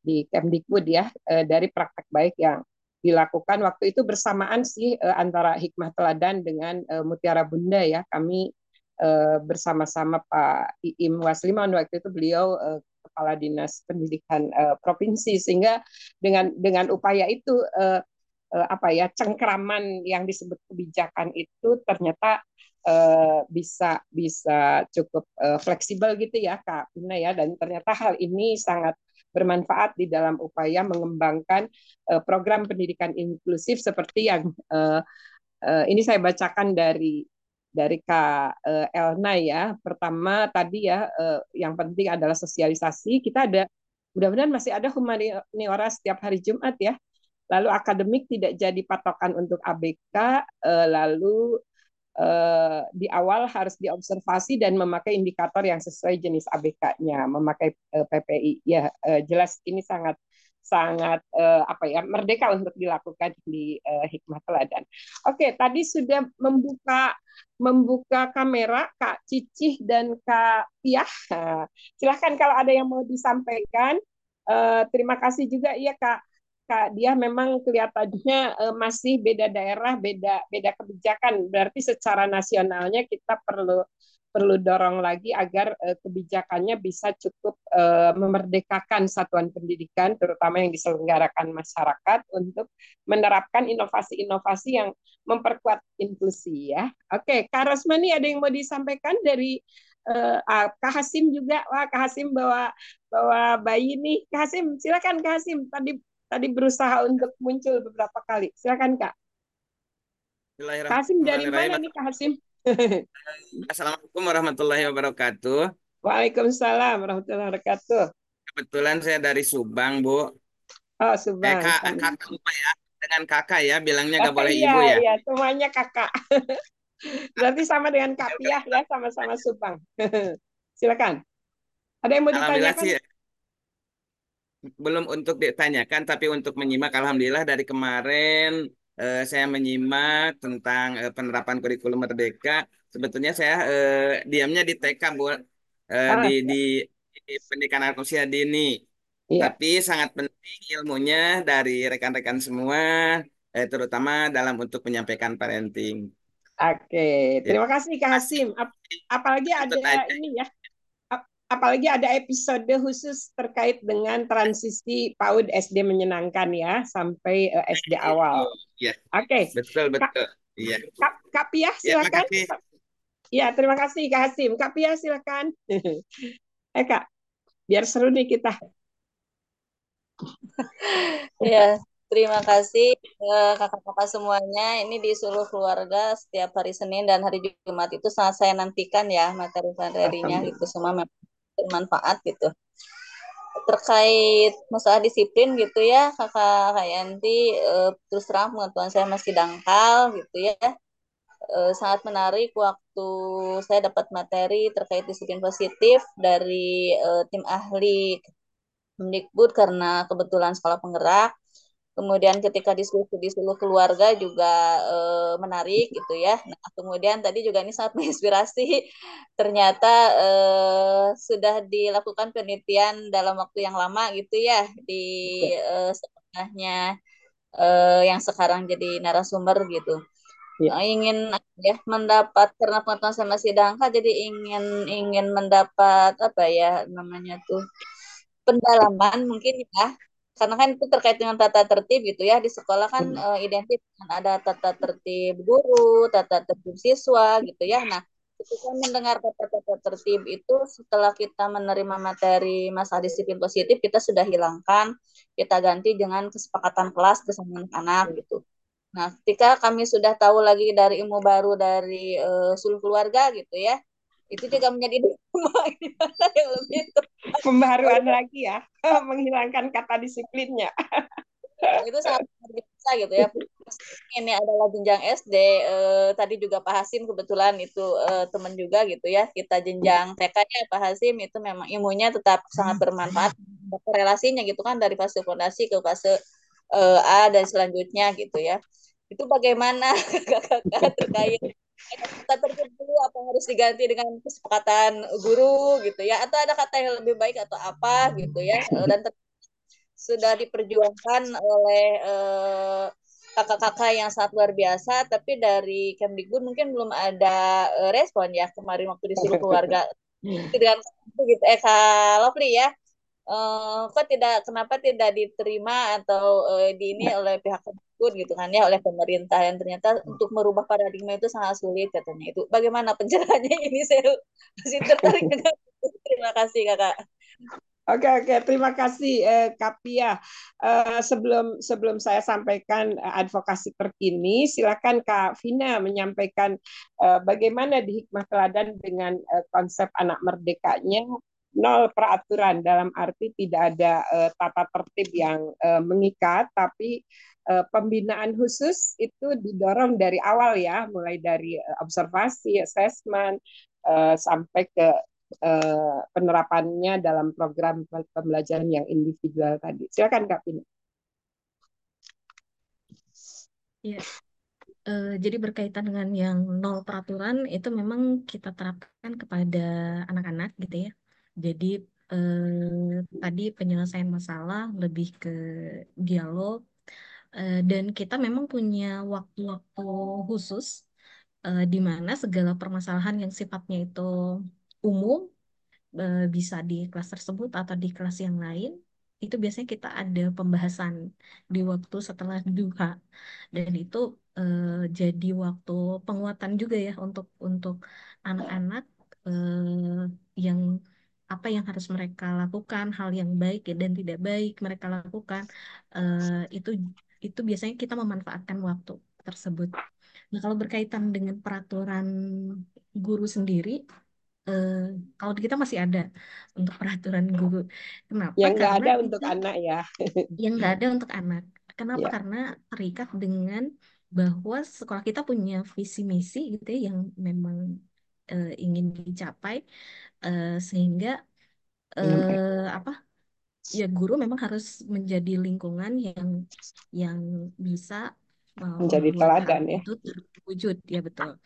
di Kemdikbud ya eh, dari praktek baik yang dilakukan. Waktu itu bersamaan sih eh, antara Hikmah Teladan dengan eh, Mutiara Bunda ya. Kami eh, bersama-sama Pak Iim Wasliman waktu itu beliau eh, kepala dinas pendidikan eh, provinsi. Sehingga dengan dengan upaya itu eh, apa ya cengkraman yang disebut kebijakan itu ternyata uh, bisa bisa cukup uh, fleksibel gitu ya Kak Pina ya dan ternyata hal ini sangat bermanfaat di dalam upaya mengembangkan uh, program pendidikan inklusif seperti yang uh, uh, ini saya bacakan dari dari Kak Elna ya. Pertama tadi ya yang penting adalah sosialisasi. Kita ada mudah-mudahan masih ada humaniora setiap hari Jumat ya. Lalu akademik tidak jadi patokan untuk ABK, lalu Eh, di awal harus diobservasi dan memakai indikator yang sesuai jenis ABK-nya, memakai eh, PPI. Ya, jelas ini sangat sangat apa ya merdeka untuk dilakukan di hikmah teladan. Oke, tadi sudah membuka membuka kamera Kak Cicih dan Kak Tiah. silahkan kalau ada yang mau disampaikan. Terima kasih juga ya Kak dia memang kelihatannya uh, masih beda daerah, beda beda kebijakan. Berarti secara nasionalnya kita perlu perlu dorong lagi agar uh, kebijakannya bisa cukup uh, memerdekakan satuan pendidikan, terutama yang diselenggarakan masyarakat untuk menerapkan inovasi-inovasi yang memperkuat inklusi ya. Oke, Kak Rosmani ada yang mau disampaikan dari uh, Kak Hasim juga, wah Kak Hasim bawa bawa bayi nih. Kak Hasim, silakan Kak Hasim. Tadi tadi berusaha untuk muncul beberapa kali. Silakan Kak. Kasim dari mana nih Kak Hasim? <laughs> Assalamualaikum warahmatullahi wabarakatuh. Waalaikumsalam warahmatullahi wabarakatuh. Kebetulan saya dari Subang, Bu. Oh, Subang. Eh, kak, kakak lupa ya, dengan kakak ya, bilangnya nggak boleh iya, ibu ya. Iya, semuanya kakak. <laughs> Berarti sama dengan Kak Piah ya, sama-sama Subang. <laughs> Silakan. Ada yang mau ditanyakan? Sih, belum untuk ditanyakan, tapi untuk menyimak, alhamdulillah dari kemarin eh, saya menyimak tentang eh, penerapan kurikulum merdeka. Sebetulnya saya eh, diamnya di TK, bu, eh, ah, di, ya. di di pendidikan anak usia dini. Iya. Tapi sangat penting ilmunya dari rekan-rekan semua, eh, terutama dalam untuk menyampaikan parenting. Oke, terima kasih Kak Hasim. apalagi ada ini ya apalagi ada episode khusus terkait dengan transisi PAUD SD menyenangkan ya sampai uh, eh, SD awal. Iya. Oke. Okay. Betul betul. Iya. Kak, Kak Pia ya, silakan. Ya, ya, terima kasih Kak Hasim. Kak Pia silakan. <laughs> eh Kak, biar seru nih kita. <laughs> ya, terima kasih eh, kakak-kakak semuanya. Ini di seluruh keluarga setiap hari Senin dan hari Jumat itu sangat saya nantikan ya materi-materinya itu semua bermanfaat gitu. Terkait masalah disiplin gitu ya kakak kak Yanti e, terus terang pengetahuan saya masih dangkal gitu ya. E, sangat menarik waktu saya dapat materi terkait disiplin positif dari e, tim ahli Mendikbud karena kebetulan sekolah penggerak kemudian ketika diskusi di seluruh keluarga juga e, menarik gitu ya. Nah, kemudian tadi juga ini sangat <laughs> menginspirasi. Ternyata e, sudah dilakukan penelitian dalam waktu yang lama gitu ya di e, setengahnya e, yang sekarang jadi narasumber gitu. Ya. ingin ya mendapat karena pengetahuan saya masih dangkal jadi ingin ingin mendapat apa ya namanya tuh pendalaman mungkin ya karena kan itu terkait dengan tata tertib gitu ya di sekolah kan uh, identik dengan ada tata tertib guru, tata tertib siswa gitu ya. Nah, ketika mendengar tata tertib itu setelah kita menerima materi masa disiplin positif kita sudah hilangkan, kita ganti dengan kesepakatan kelas bersama anak-anak gitu. Nah, ketika kami sudah tahu lagi dari ilmu baru dari uh, seluruh keluarga gitu ya, itu juga menjadi yang lebih pembaruan lagi ya. <laughs> Menghilangkan kata disiplinnya. <laughs> Itu sangat biasa gitu ya. Ini adalah jenjang SD eh, tadi juga Pak Hasim kebetulan itu eh, teman juga gitu ya kita jenjang TK ya Pak Hasim. Itu memang ilmunya tetap sangat bermanfaat. Relasinya gitu kan dari fase fondasi ke fase eh, A dan selanjutnya gitu ya. Itu bagaimana <laughs> kakak-kakak terkait kata tertib dulu apa harus diganti dengan kesepakatan guru gitu ya atau ada kata yang lebih baik atau apa gitu ya eh, dan sudah diperjuangkan oleh eh, kakak-kakak yang sangat luar biasa tapi dari Kemdikbud mungkin belum ada uh, respon ya kemarin waktu disuruh keluarga <laughs> dengan itu gitu. Eh Kak Lovely ya uh, kok tidak kenapa tidak diterima atau uh, di ini oleh pihak dibangun gitu kan ya oleh pemerintah. Dan ternyata untuk merubah paradigma itu sangat sulit katanya. Itu bagaimana pencerahannya <laughs> ini saya masih tertarik <laughs> dengan terima kasih kakak. Oke oke. Terima kasih eh, Kapia. Eh, sebelum sebelum saya sampaikan eh, advokasi terkini, silakan Kak Vina menyampaikan eh, bagaimana di hikmah teladan dengan eh, konsep anak merdekanya nol peraturan dalam arti tidak ada uh, tata tertib yang uh, mengikat tapi uh, pembinaan khusus itu didorong dari awal ya mulai dari observasi, assessment uh, sampai ke uh, penerapannya dalam program pembelajaran yang individual tadi. Silakan Kak Pina. Ya, Uh, jadi berkaitan dengan yang nol peraturan itu memang kita terapkan kepada anak-anak gitu ya. Jadi eh, tadi penyelesaian masalah lebih ke dialog eh, dan kita memang punya waktu-waktu khusus eh, di mana segala permasalahan yang sifatnya itu umum eh, bisa di kelas tersebut atau di kelas yang lain itu biasanya kita ada pembahasan di waktu setelah duha. Dan itu eh, jadi waktu penguatan juga ya untuk untuk anak-anak eh, yang apa yang harus mereka lakukan, hal yang baik dan tidak baik mereka lakukan, uh, itu itu biasanya kita memanfaatkan waktu tersebut. Nah, kalau berkaitan dengan peraturan guru sendiri, uh, kalau kita masih ada untuk peraturan guru. Kenapa? Yang nggak ada itu, untuk anak ya. yang nggak ada untuk anak. Kenapa? Ya. Karena terikat dengan bahwa sekolah kita punya visi misi gitu ya yang memang uh, ingin dicapai uh, sehingga uh, apa ya guru memang harus menjadi lingkungan yang yang bisa menjadi teladan ya. itu terwujud ya betul.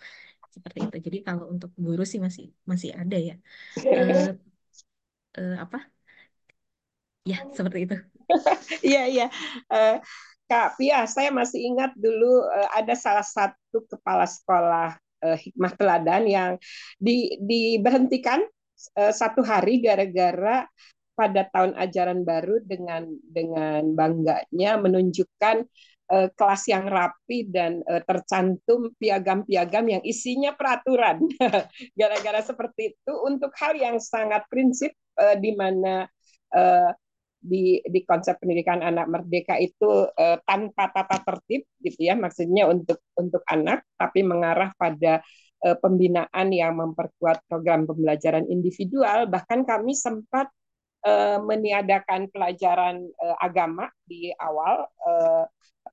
Seperti itu. Jadi kalau untuk guru sih masih masih ada ya. Uh, <laughs> uh, apa? Ya seperti itu. <laughs> Iya iya. Uh, Kak Pia, saya masih ingat dulu uh, ada salah satu kepala sekolah uh, hikmah teladan yang di, diberhentikan uh, satu hari gara-gara pada tahun ajaran baru dengan dengan bangganya menunjukkan uh, kelas yang rapi dan uh, tercantum piagam-piagam yang isinya peraturan. <laughs> Gara-gara seperti itu untuk hal yang sangat prinsip uh, di mana uh, di di konsep pendidikan anak merdeka itu uh, tanpa tata tertib gitu ya maksudnya untuk untuk anak tapi mengarah pada uh, pembinaan yang memperkuat program pembelajaran individual. Bahkan kami sempat uh, meniadakan pelajaran uh, agama di awal uh,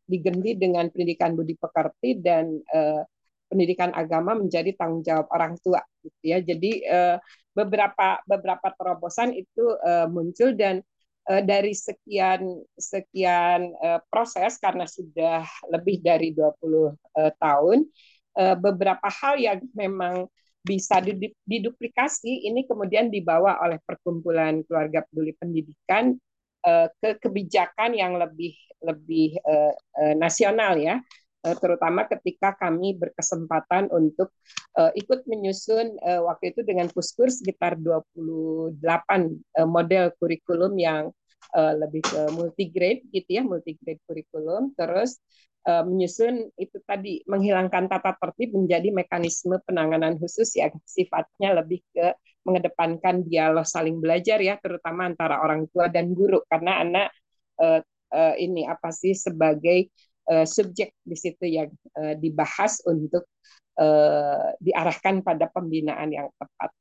digendi dengan pendidikan budi pekerti dan uh, pendidikan agama menjadi tanggung jawab orang tua gitu ya. Jadi uh, beberapa beberapa terobosan itu uh, muncul dan dari sekian sekian uh, proses karena sudah lebih dari 20 uh, tahun beberapa hal yang memang bisa diduplikasi ini kemudian dibawa oleh perkumpulan keluarga peduli pendidikan ke kebijakan yang lebih lebih nasional ya terutama ketika kami berkesempatan untuk uh, ikut menyusun uh, waktu itu dengan Puskur sekitar 28 uh, model kurikulum yang lebih ke multigrade gitu ya, multigrade kurikulum. Terus menyusun itu tadi menghilangkan tata tertib menjadi mekanisme penanganan khusus yang sifatnya lebih ke mengedepankan dialog saling belajar ya, terutama antara orang tua dan guru karena anak ini apa sih sebagai uh, subjek di situ yang uh, dibahas untuk uh, diarahkan pada pembinaan yang tepat.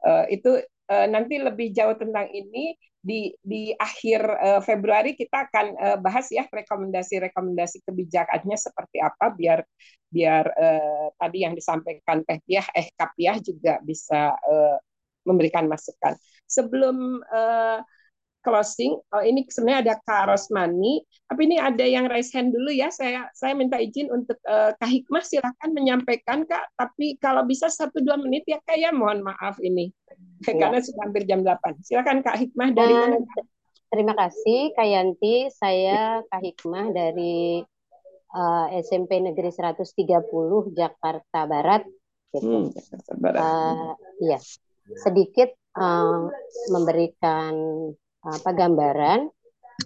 Uh, itu uh, nanti lebih jauh tentang ini di di akhir uh, Februari kita akan uh, bahas ya rekomendasi-rekomendasi kebijakannya seperti apa biar biar uh, tadi yang disampaikan Teh Piah eh Kapiah juga bisa uh, memberikan masukan. Sebelum uh, closing, oh ini sebenarnya ada Kak Rosmani, tapi ini ada yang raise hand dulu ya. Saya saya minta izin untuk uh, Kak Hikmah silahkan menyampaikan Kak, tapi kalau bisa satu dua menit ya Kak ya mohon maaf ini ya. karena sudah hampir jam 8. Silakan Kak Hikmah dari mana? Terima kasih Kak Yanti, saya Kak Hikmah dari uh, eh, SMP Negeri 130 Jakarta Barat. Gitu. Hmm, Jakarta Barat. Uh, iya, sedikit uh, memberikan apa gambaran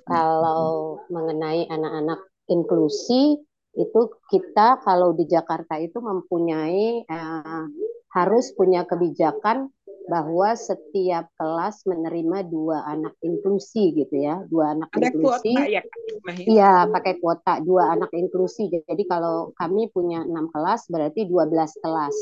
kalau mengenai anak-anak inklusi itu kita kalau di Jakarta itu mempunyai uh, harus punya kebijakan bahwa setiap kelas menerima dua anak inklusi gitu ya dua anak Ada inklusi. kuota ya iya pakai kuota dua anak inklusi. Jadi kalau kami punya enam kelas berarti 12 kelas.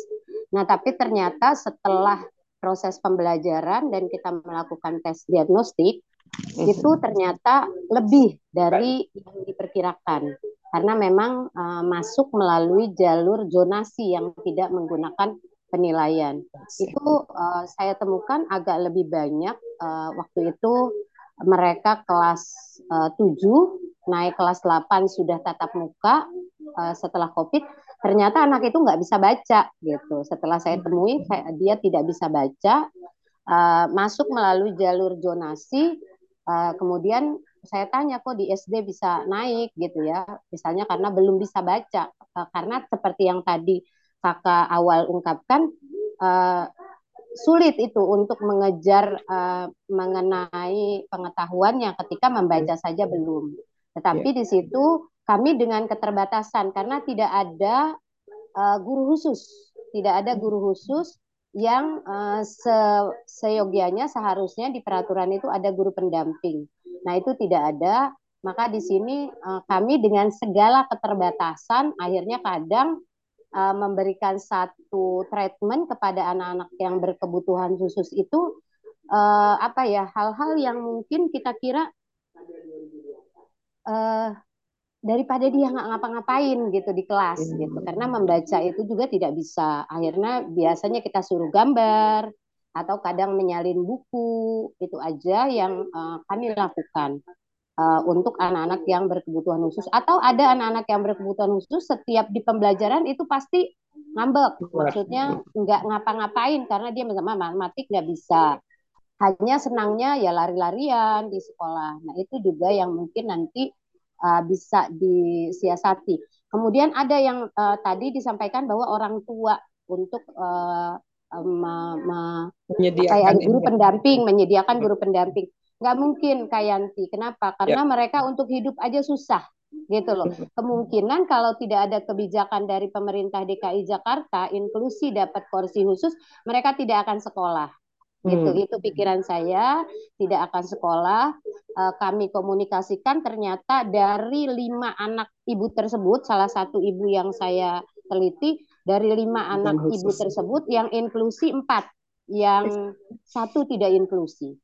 Nah tapi ternyata setelah proses pembelajaran dan kita melakukan tes diagnostik itu ternyata lebih dari yang diperkirakan karena memang uh, masuk melalui jalur zonasi yang tidak menggunakan penilaian. Itu uh, saya temukan agak lebih banyak uh, waktu itu mereka kelas uh, 7 naik kelas 8 sudah tatap muka uh, setelah Covid. Ternyata anak itu nggak bisa baca gitu. Setelah saya temui saya, dia tidak bisa baca. Uh, masuk melalui jalur zonasi. Uh, kemudian saya tanya kok di SD bisa naik gitu ya. Misalnya karena belum bisa baca. Uh, karena seperti yang tadi kakak awal ungkapkan uh, sulit itu untuk mengejar uh, mengenai pengetahuannya ketika membaca saja belum. Tetapi yeah. di situ kami dengan keterbatasan karena tidak ada uh, guru khusus, tidak ada guru khusus yang uh, se seyogianya seharusnya di peraturan itu ada guru pendamping. Nah itu tidak ada, maka di sini uh, kami dengan segala keterbatasan akhirnya kadang memberikan satu treatment kepada anak-anak yang berkebutuhan khusus itu apa ya hal-hal yang mungkin kita kira daripada dia nggak ngapa-ngapain gitu di kelas gitu. Karena membaca itu juga tidak bisa. Akhirnya biasanya kita suruh gambar atau kadang menyalin buku. Itu aja yang uh, kami lakukan uh, untuk anak-anak yang berkebutuhan khusus. Atau ada anak-anak yang berkebutuhan khusus setiap di pembelajaran itu pasti ngambek. Maksudnya nggak ngapa-ngapain karena dia matematik nggak bisa. Hanya senangnya ya lari-larian di sekolah. Nah itu juga yang mungkin nanti uh, bisa disiasati kemudian ada yang uh, tadi disampaikan bahwa orang tua untuk uh, ma, ma, menyediakan guru pendamping menyediakan guru pendamping nggak mungkin Kayanti. Kenapa? Karena ya. mereka untuk hidup aja susah gitu loh. Kemungkinan kalau tidak ada kebijakan dari pemerintah DKI Jakarta inklusi dapat kursi khusus, mereka tidak akan sekolah. Gitu. Hmm. Itu pikiran saya, tidak akan sekolah. Uh, kami komunikasikan ternyata dari lima anak ibu tersebut, salah satu ibu yang saya teliti, dari lima anak ibu tersebut yang inklusi empat, yang satu tidak inklusi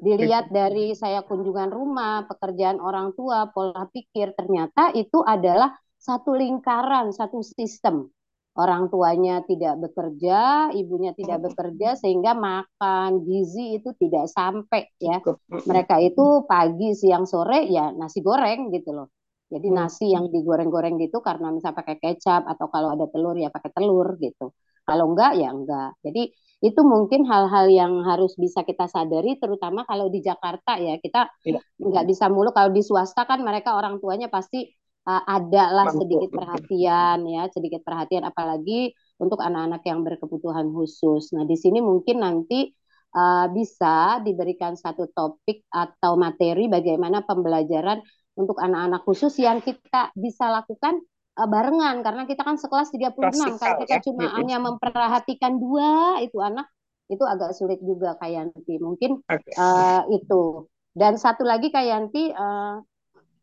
dilihat dari saya kunjungan rumah, pekerjaan orang tua, pola pikir, ternyata itu adalah satu lingkaran, satu sistem. Orang tuanya tidak bekerja, ibunya tidak bekerja, sehingga makan gizi itu tidak sampai ya. Mereka itu pagi, siang, sore ya nasi goreng gitu loh. Jadi hmm. nasi yang digoreng-goreng gitu karena misalnya pakai kecap atau kalau ada telur ya pakai telur gitu. Kalau enggak ya enggak. Jadi itu mungkin hal-hal yang harus bisa kita sadari terutama kalau di Jakarta ya kita ya. nggak bisa mulu kalau di swasta kan mereka orang tuanya pasti uh, ada lah sedikit perhatian ya sedikit perhatian apalagi untuk anak-anak yang berkebutuhan khusus nah di sini mungkin nanti uh, bisa diberikan satu topik atau materi bagaimana pembelajaran untuk anak-anak khusus yang kita bisa lakukan uh, barengan karena kita kan sekelas 36 Klasikal, kalau kita ya. cuma gitu. hanya memperhatikan dua itu anak itu agak sulit juga Kayanti mungkin okay. uh, eh, itu dan satu lagi Kayanti uh,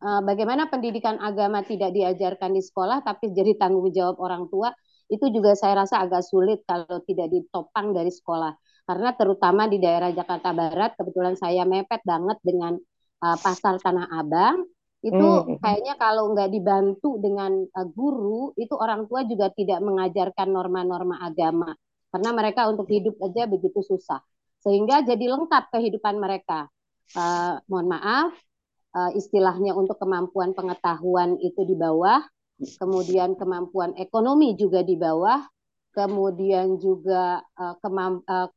bagaimana pendidikan agama tidak diajarkan di sekolah tapi jadi tanggung jawab orang tua itu juga saya rasa agak sulit kalau tidak ditopang dari sekolah. Karena terutama di daerah Jakarta Barat kebetulan saya mepet banget dengan uh, pasar Tanah Abang. Itu hmm. kayaknya kalau nggak dibantu dengan uh, guru itu orang tua juga tidak mengajarkan norma-norma agama. Karena mereka untuk hidup aja begitu susah. Sehingga jadi lengkap kehidupan mereka. Uh, mohon maaf uh, istilahnya untuk kemampuan pengetahuan itu di bawah kemudian kemampuan ekonomi juga di bawah kemudian juga uh, kemamp uh,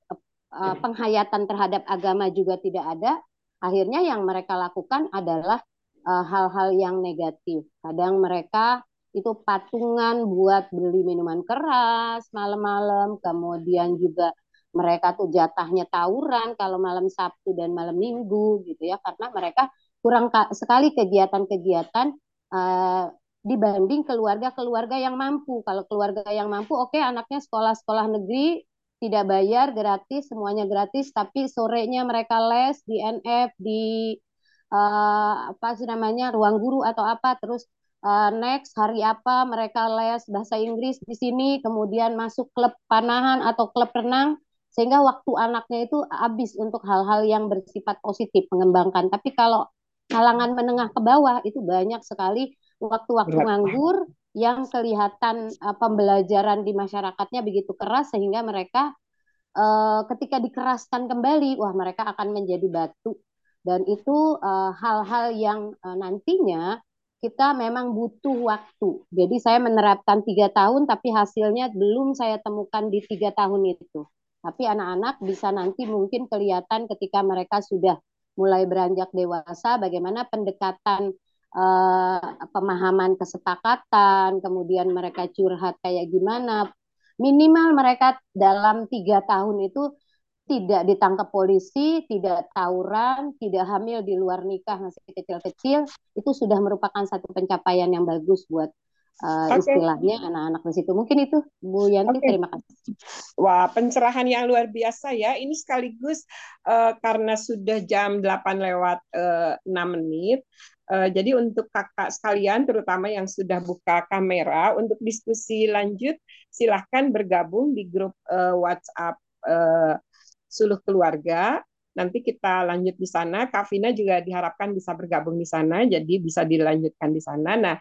uh, penghayatan terhadap agama juga tidak ada akhirnya yang mereka lakukan adalah hal-hal uh, yang negatif. Kadang mereka itu patungan buat beli minuman keras malam-malam, kemudian juga mereka tuh jatahnya tawuran kalau malam Sabtu dan malam Minggu gitu ya, karena mereka kurang sekali kegiatan-kegiatan uh, dibanding keluarga-keluarga yang mampu. Kalau keluarga yang mampu, oke okay, anaknya sekolah-sekolah negeri tidak bayar gratis, semuanya gratis, tapi sorenya mereka les di NF, di uh, apa sih namanya ruang guru atau apa, terus uh, next hari apa mereka les bahasa Inggris di sini, kemudian masuk klub panahan atau klub renang, sehingga waktu anaknya itu habis untuk hal-hal yang bersifat positif mengembangkan. Tapi kalau kalangan menengah ke bawah itu banyak sekali waktu-waktu nganggur yang kelihatan uh, pembelajaran di masyarakatnya begitu keras sehingga mereka uh, ketika dikeraskan kembali wah mereka akan menjadi batu dan itu hal-hal uh, yang uh, nantinya kita memang butuh waktu. Jadi saya menerapkan tiga tahun, tapi hasilnya belum saya temukan di tiga tahun itu. Tapi anak-anak bisa nanti mungkin kelihatan ketika mereka sudah mulai beranjak dewasa, bagaimana pendekatan uh, pemahaman kesepakatan, kemudian mereka curhat kayak gimana. Minimal mereka dalam tiga tahun itu tidak ditangkap polisi, tidak tawuran, tidak hamil di luar nikah masih kecil-kecil, itu sudah merupakan satu pencapaian yang bagus buat uh, okay. istilahnya anak-anak di situ. Mungkin itu Bu Yanti okay. terima kasih. Wah, pencerahan yang luar biasa ya. Ini sekaligus uh, karena sudah jam 8 lewat uh, eh, 6 menit. Uh, jadi untuk kakak sekalian, terutama yang sudah buka kamera, untuk diskusi lanjut, silahkan bergabung di grup uh, WhatsApp uh, Suluh Keluarga. Nanti kita lanjut di sana. Kavina juga diharapkan bisa bergabung di sana, jadi bisa dilanjutkan di sana. Nah,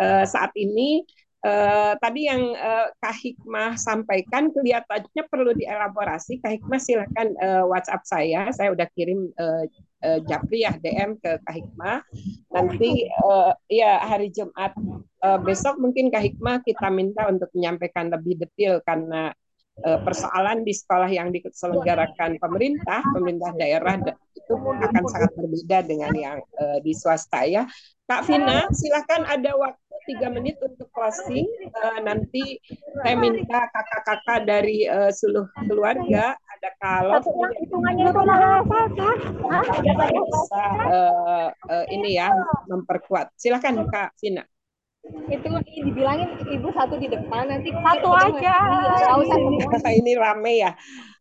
uh, saat ini uh, tadi yang uh, Kak Hikmah sampaikan kelihatannya perlu dielaborasi. Kak Hikmah silakan uh, WhatsApp saya, saya udah kirim uh, uh, Japri ya DM ke Kak Hikmah. Nanti uh, ya hari Jumat uh, besok mungkin Kak Hikmah kita minta untuk menyampaikan lebih detail karena persoalan di sekolah yang diselenggarakan pemerintah, pemerintah daerah itu akan sangat berbeda dengan yang uh, di swasta ya. Kak Vina, silakan ada waktu tiga menit untuk closing. Uh, nanti saya minta kakak-kakak dari uh, seluruh keluarga ada kalau hitungannya itu bisa uh, uh, ini ya memperkuat. Silakan Kak Vina. Itu dibilangin ibu satu di depan nanti satu aja. Iya, <laughs> ini rame ya.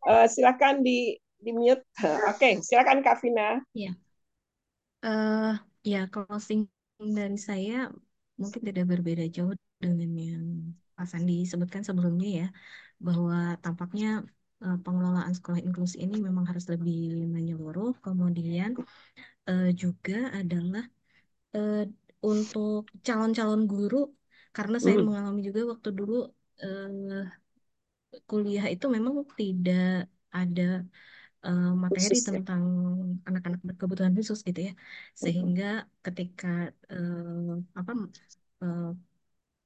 Uh, silakan di di mute. Oke, okay, silakan Kak Vina. Iya. Uh, ya closing dari saya mungkin tidak berbeda jauh dengan yang Pak Sandi sebutkan sebelumnya ya, bahwa tampaknya uh, pengelolaan sekolah inklusi ini memang harus lebih menyeluruh. Kemudian uh, juga adalah uh, untuk calon-calon guru, karena saya mengalami juga waktu dulu uh, kuliah itu memang tidak ada uh, materi khusus, ya? tentang anak-anak berkebutuhan khusus gitu ya sehingga ketika uh, apa uh,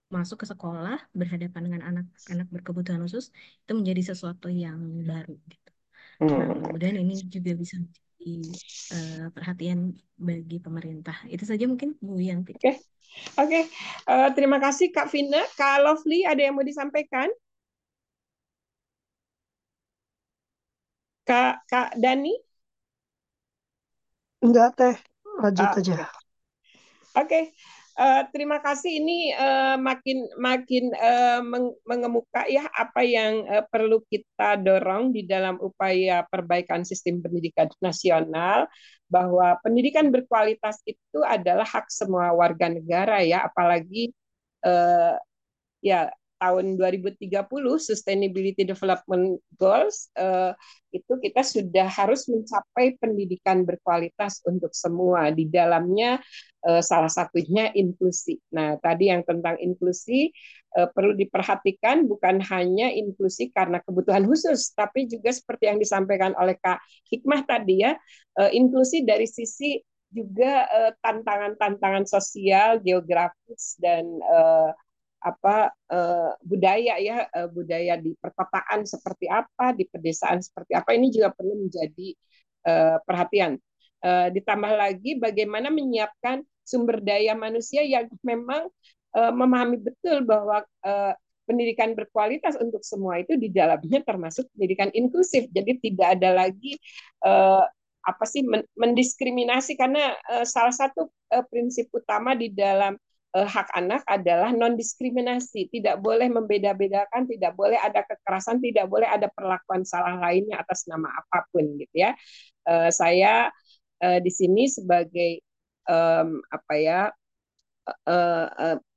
masuk ke sekolah berhadapan dengan anak-anak berkebutuhan khusus itu menjadi sesuatu yang baru gitu nah hmm. kemudian ini juga bisa menjadi uh, perhatian bagi pemerintah itu saja mungkin Bu Yanti oke okay. oke okay. uh, terima kasih Kak Vina Kak Lovely ada yang mau disampaikan Kak Kak Dani? Enggak teh, lanjut ah, aja. Oke, okay. uh, eh, terima kasih. Ini uh, makin makin uh, mengemuka ya apa yang uh, perlu kita dorong di dalam upaya perbaikan sistem pendidikan nasional bahwa pendidikan berkualitas itu adalah hak semua warga negara ya, apalagi uh, ya tahun 2030 Sustainability Development Goals uh, itu kita sudah harus mencapai pendidikan berkualitas untuk semua di dalamnya uh, salah satunya inklusi. Nah, tadi yang tentang inklusi uh, perlu diperhatikan bukan hanya inklusi karena kebutuhan khusus, tapi juga seperti yang disampaikan oleh Kak Hikmah tadi ya, uh, inklusi dari sisi juga tantangan-tantangan sosial, geografis dan uh, apa uh, budaya ya uh, budaya di perkotaan seperti apa di pedesaan seperti apa ini juga perlu menjadi uh, perhatian. Ditambah lagi bagaimana menyiapkan sumber daya manusia yang memang memahami betul bahwa pendidikan berkualitas untuk semua itu di dalamnya termasuk pendidikan inklusif. Jadi tidak ada lagi apa sih mendiskriminasi karena uh, salah satu uh, prinsip utama di dalam hak anak adalah non diskriminasi, tidak boleh membeda-bedakan, tidak boleh ada kekerasan, tidak boleh ada perlakuan salah lainnya atas nama apa pun gitu ya. Uh, saya uh, di sini sebagai apa ya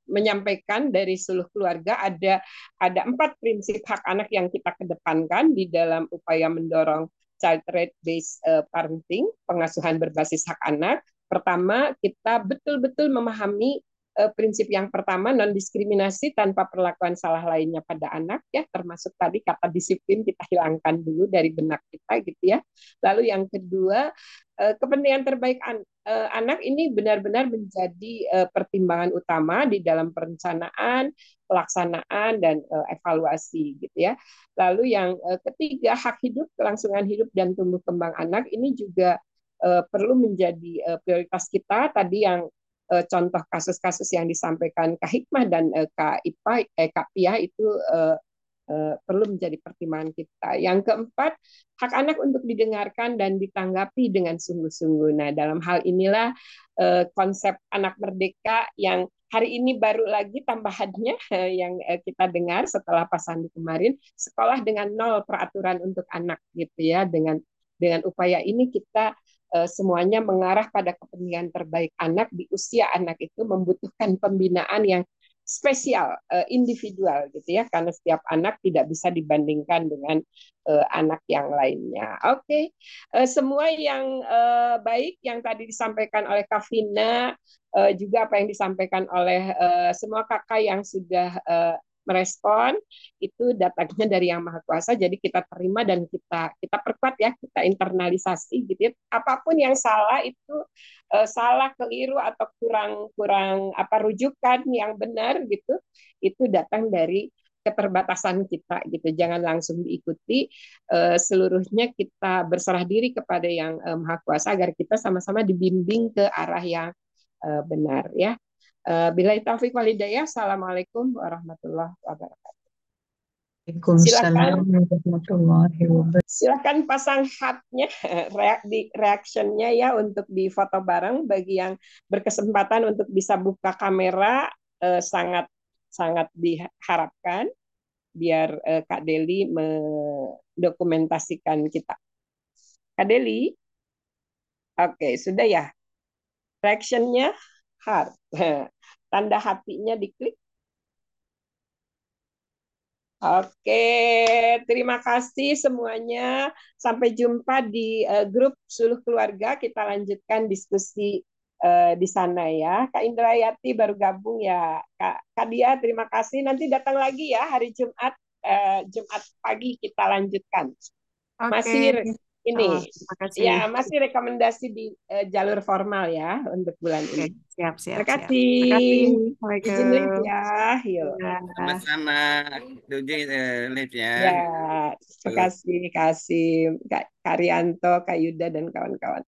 menyampaikan dari seluruh keluarga ada ada empat prinsip hak anak yang kita kedepankan di dalam upaya mendorong child right based parenting pengasuhan berbasis hak anak pertama kita betul-betul memahami prinsip yang pertama non diskriminasi tanpa perlakuan salah lainnya pada anak ya termasuk tadi kata disiplin kita hilangkan dulu dari benak kita gitu ya. Lalu yang kedua uh, kepentingan terbaik an uh, anak ini benar-benar menjadi pertimbangan utama di dalam perencanaan pelaksanaan dan evaluasi gitu ya. Lalu yang ketiga hak hidup kelangsungan hidup dan tumbuh kembang anak ini juga perlu menjadi prioritas kita. Tadi yang uh, contoh kasus-kasus yang disampaikan Kak Hikmah dan uh, Kak Ipa, eh, Kak Pia itu uh, uh, perlu menjadi pertimbangan kita. Yang keempat, hak anak untuk didengarkan dan ditanggapi dengan sungguh-sungguh. Nah, dalam hal inilah konsep anak merdeka yang hari ini baru lagi tambahannya yang kita dengar setelah pasangan kemarin, sekolah dengan nol peraturan untuk anak gitu ya. Dengan dengan upaya ini kita Eh, semuanya mengarah pada kepentingan terbaik anak di usia anak itu membutuhkan pembinaan yang spesial eh, individual gitu ya karena setiap anak tidak bisa dibandingkan dengan uh, anak yang lainnya. Oke, okay. semua yang baik yang tadi disampaikan oleh Kavina juga apa yang disampaikan oleh semua kakak yang sudah merespon itu datanya dari yang maha kuasa jadi kita terima dan kita kita perkuat ya kita internalisasi gitu ya. apa pun yang salah itu uh, salah keliru atau kurang kurang apa rujukan yang benar gitu itu datang dari keterbatasan kita gitu jangan langsung diikuti uh, seluruhnya kita berserah diri kepada yang uh, maha kuasa agar kita sama-sama dibimbing ke arah yang benar ya bila taufik walidayah. Assalamualaikum warahmatullahi wabarakatuh. Silakan, silakan pasang hatnya <laughs> di reactionnya ya untuk di foto bareng bagi yang berkesempatan untuk bisa buka kamera eh, sangat sangat diharapkan biar eh, Kak Deli mendokumentasikan kita. Kak Deli, oke sudah ya reactionnya heart. <laughs> Tanda hatinya diklik. Oke, terima kasih semuanya. Sampai jumpa di uh, grup Suluh Keluarga. Kita lanjutkan diskusi uh, di sana ya. Kak Indrayati baru gabung ya. Kak, Kak Dia, terima kasih. Nanti datang lagi ya hari Jumat. Uh, Jumat pagi kita lanjutkan. Okay. Masih ini oh, ya masih rekomendasi di uh, jalur formal ya untuk bulan ini. Siap, siap. Terima kasih. Terima kasih. Izin live ya. Yuk. Ya. Sama-sama. Izin uh, live ya. Ya, terima kasih, kasih Kak Karyanto, Kak Yuda dan kawan-kawan.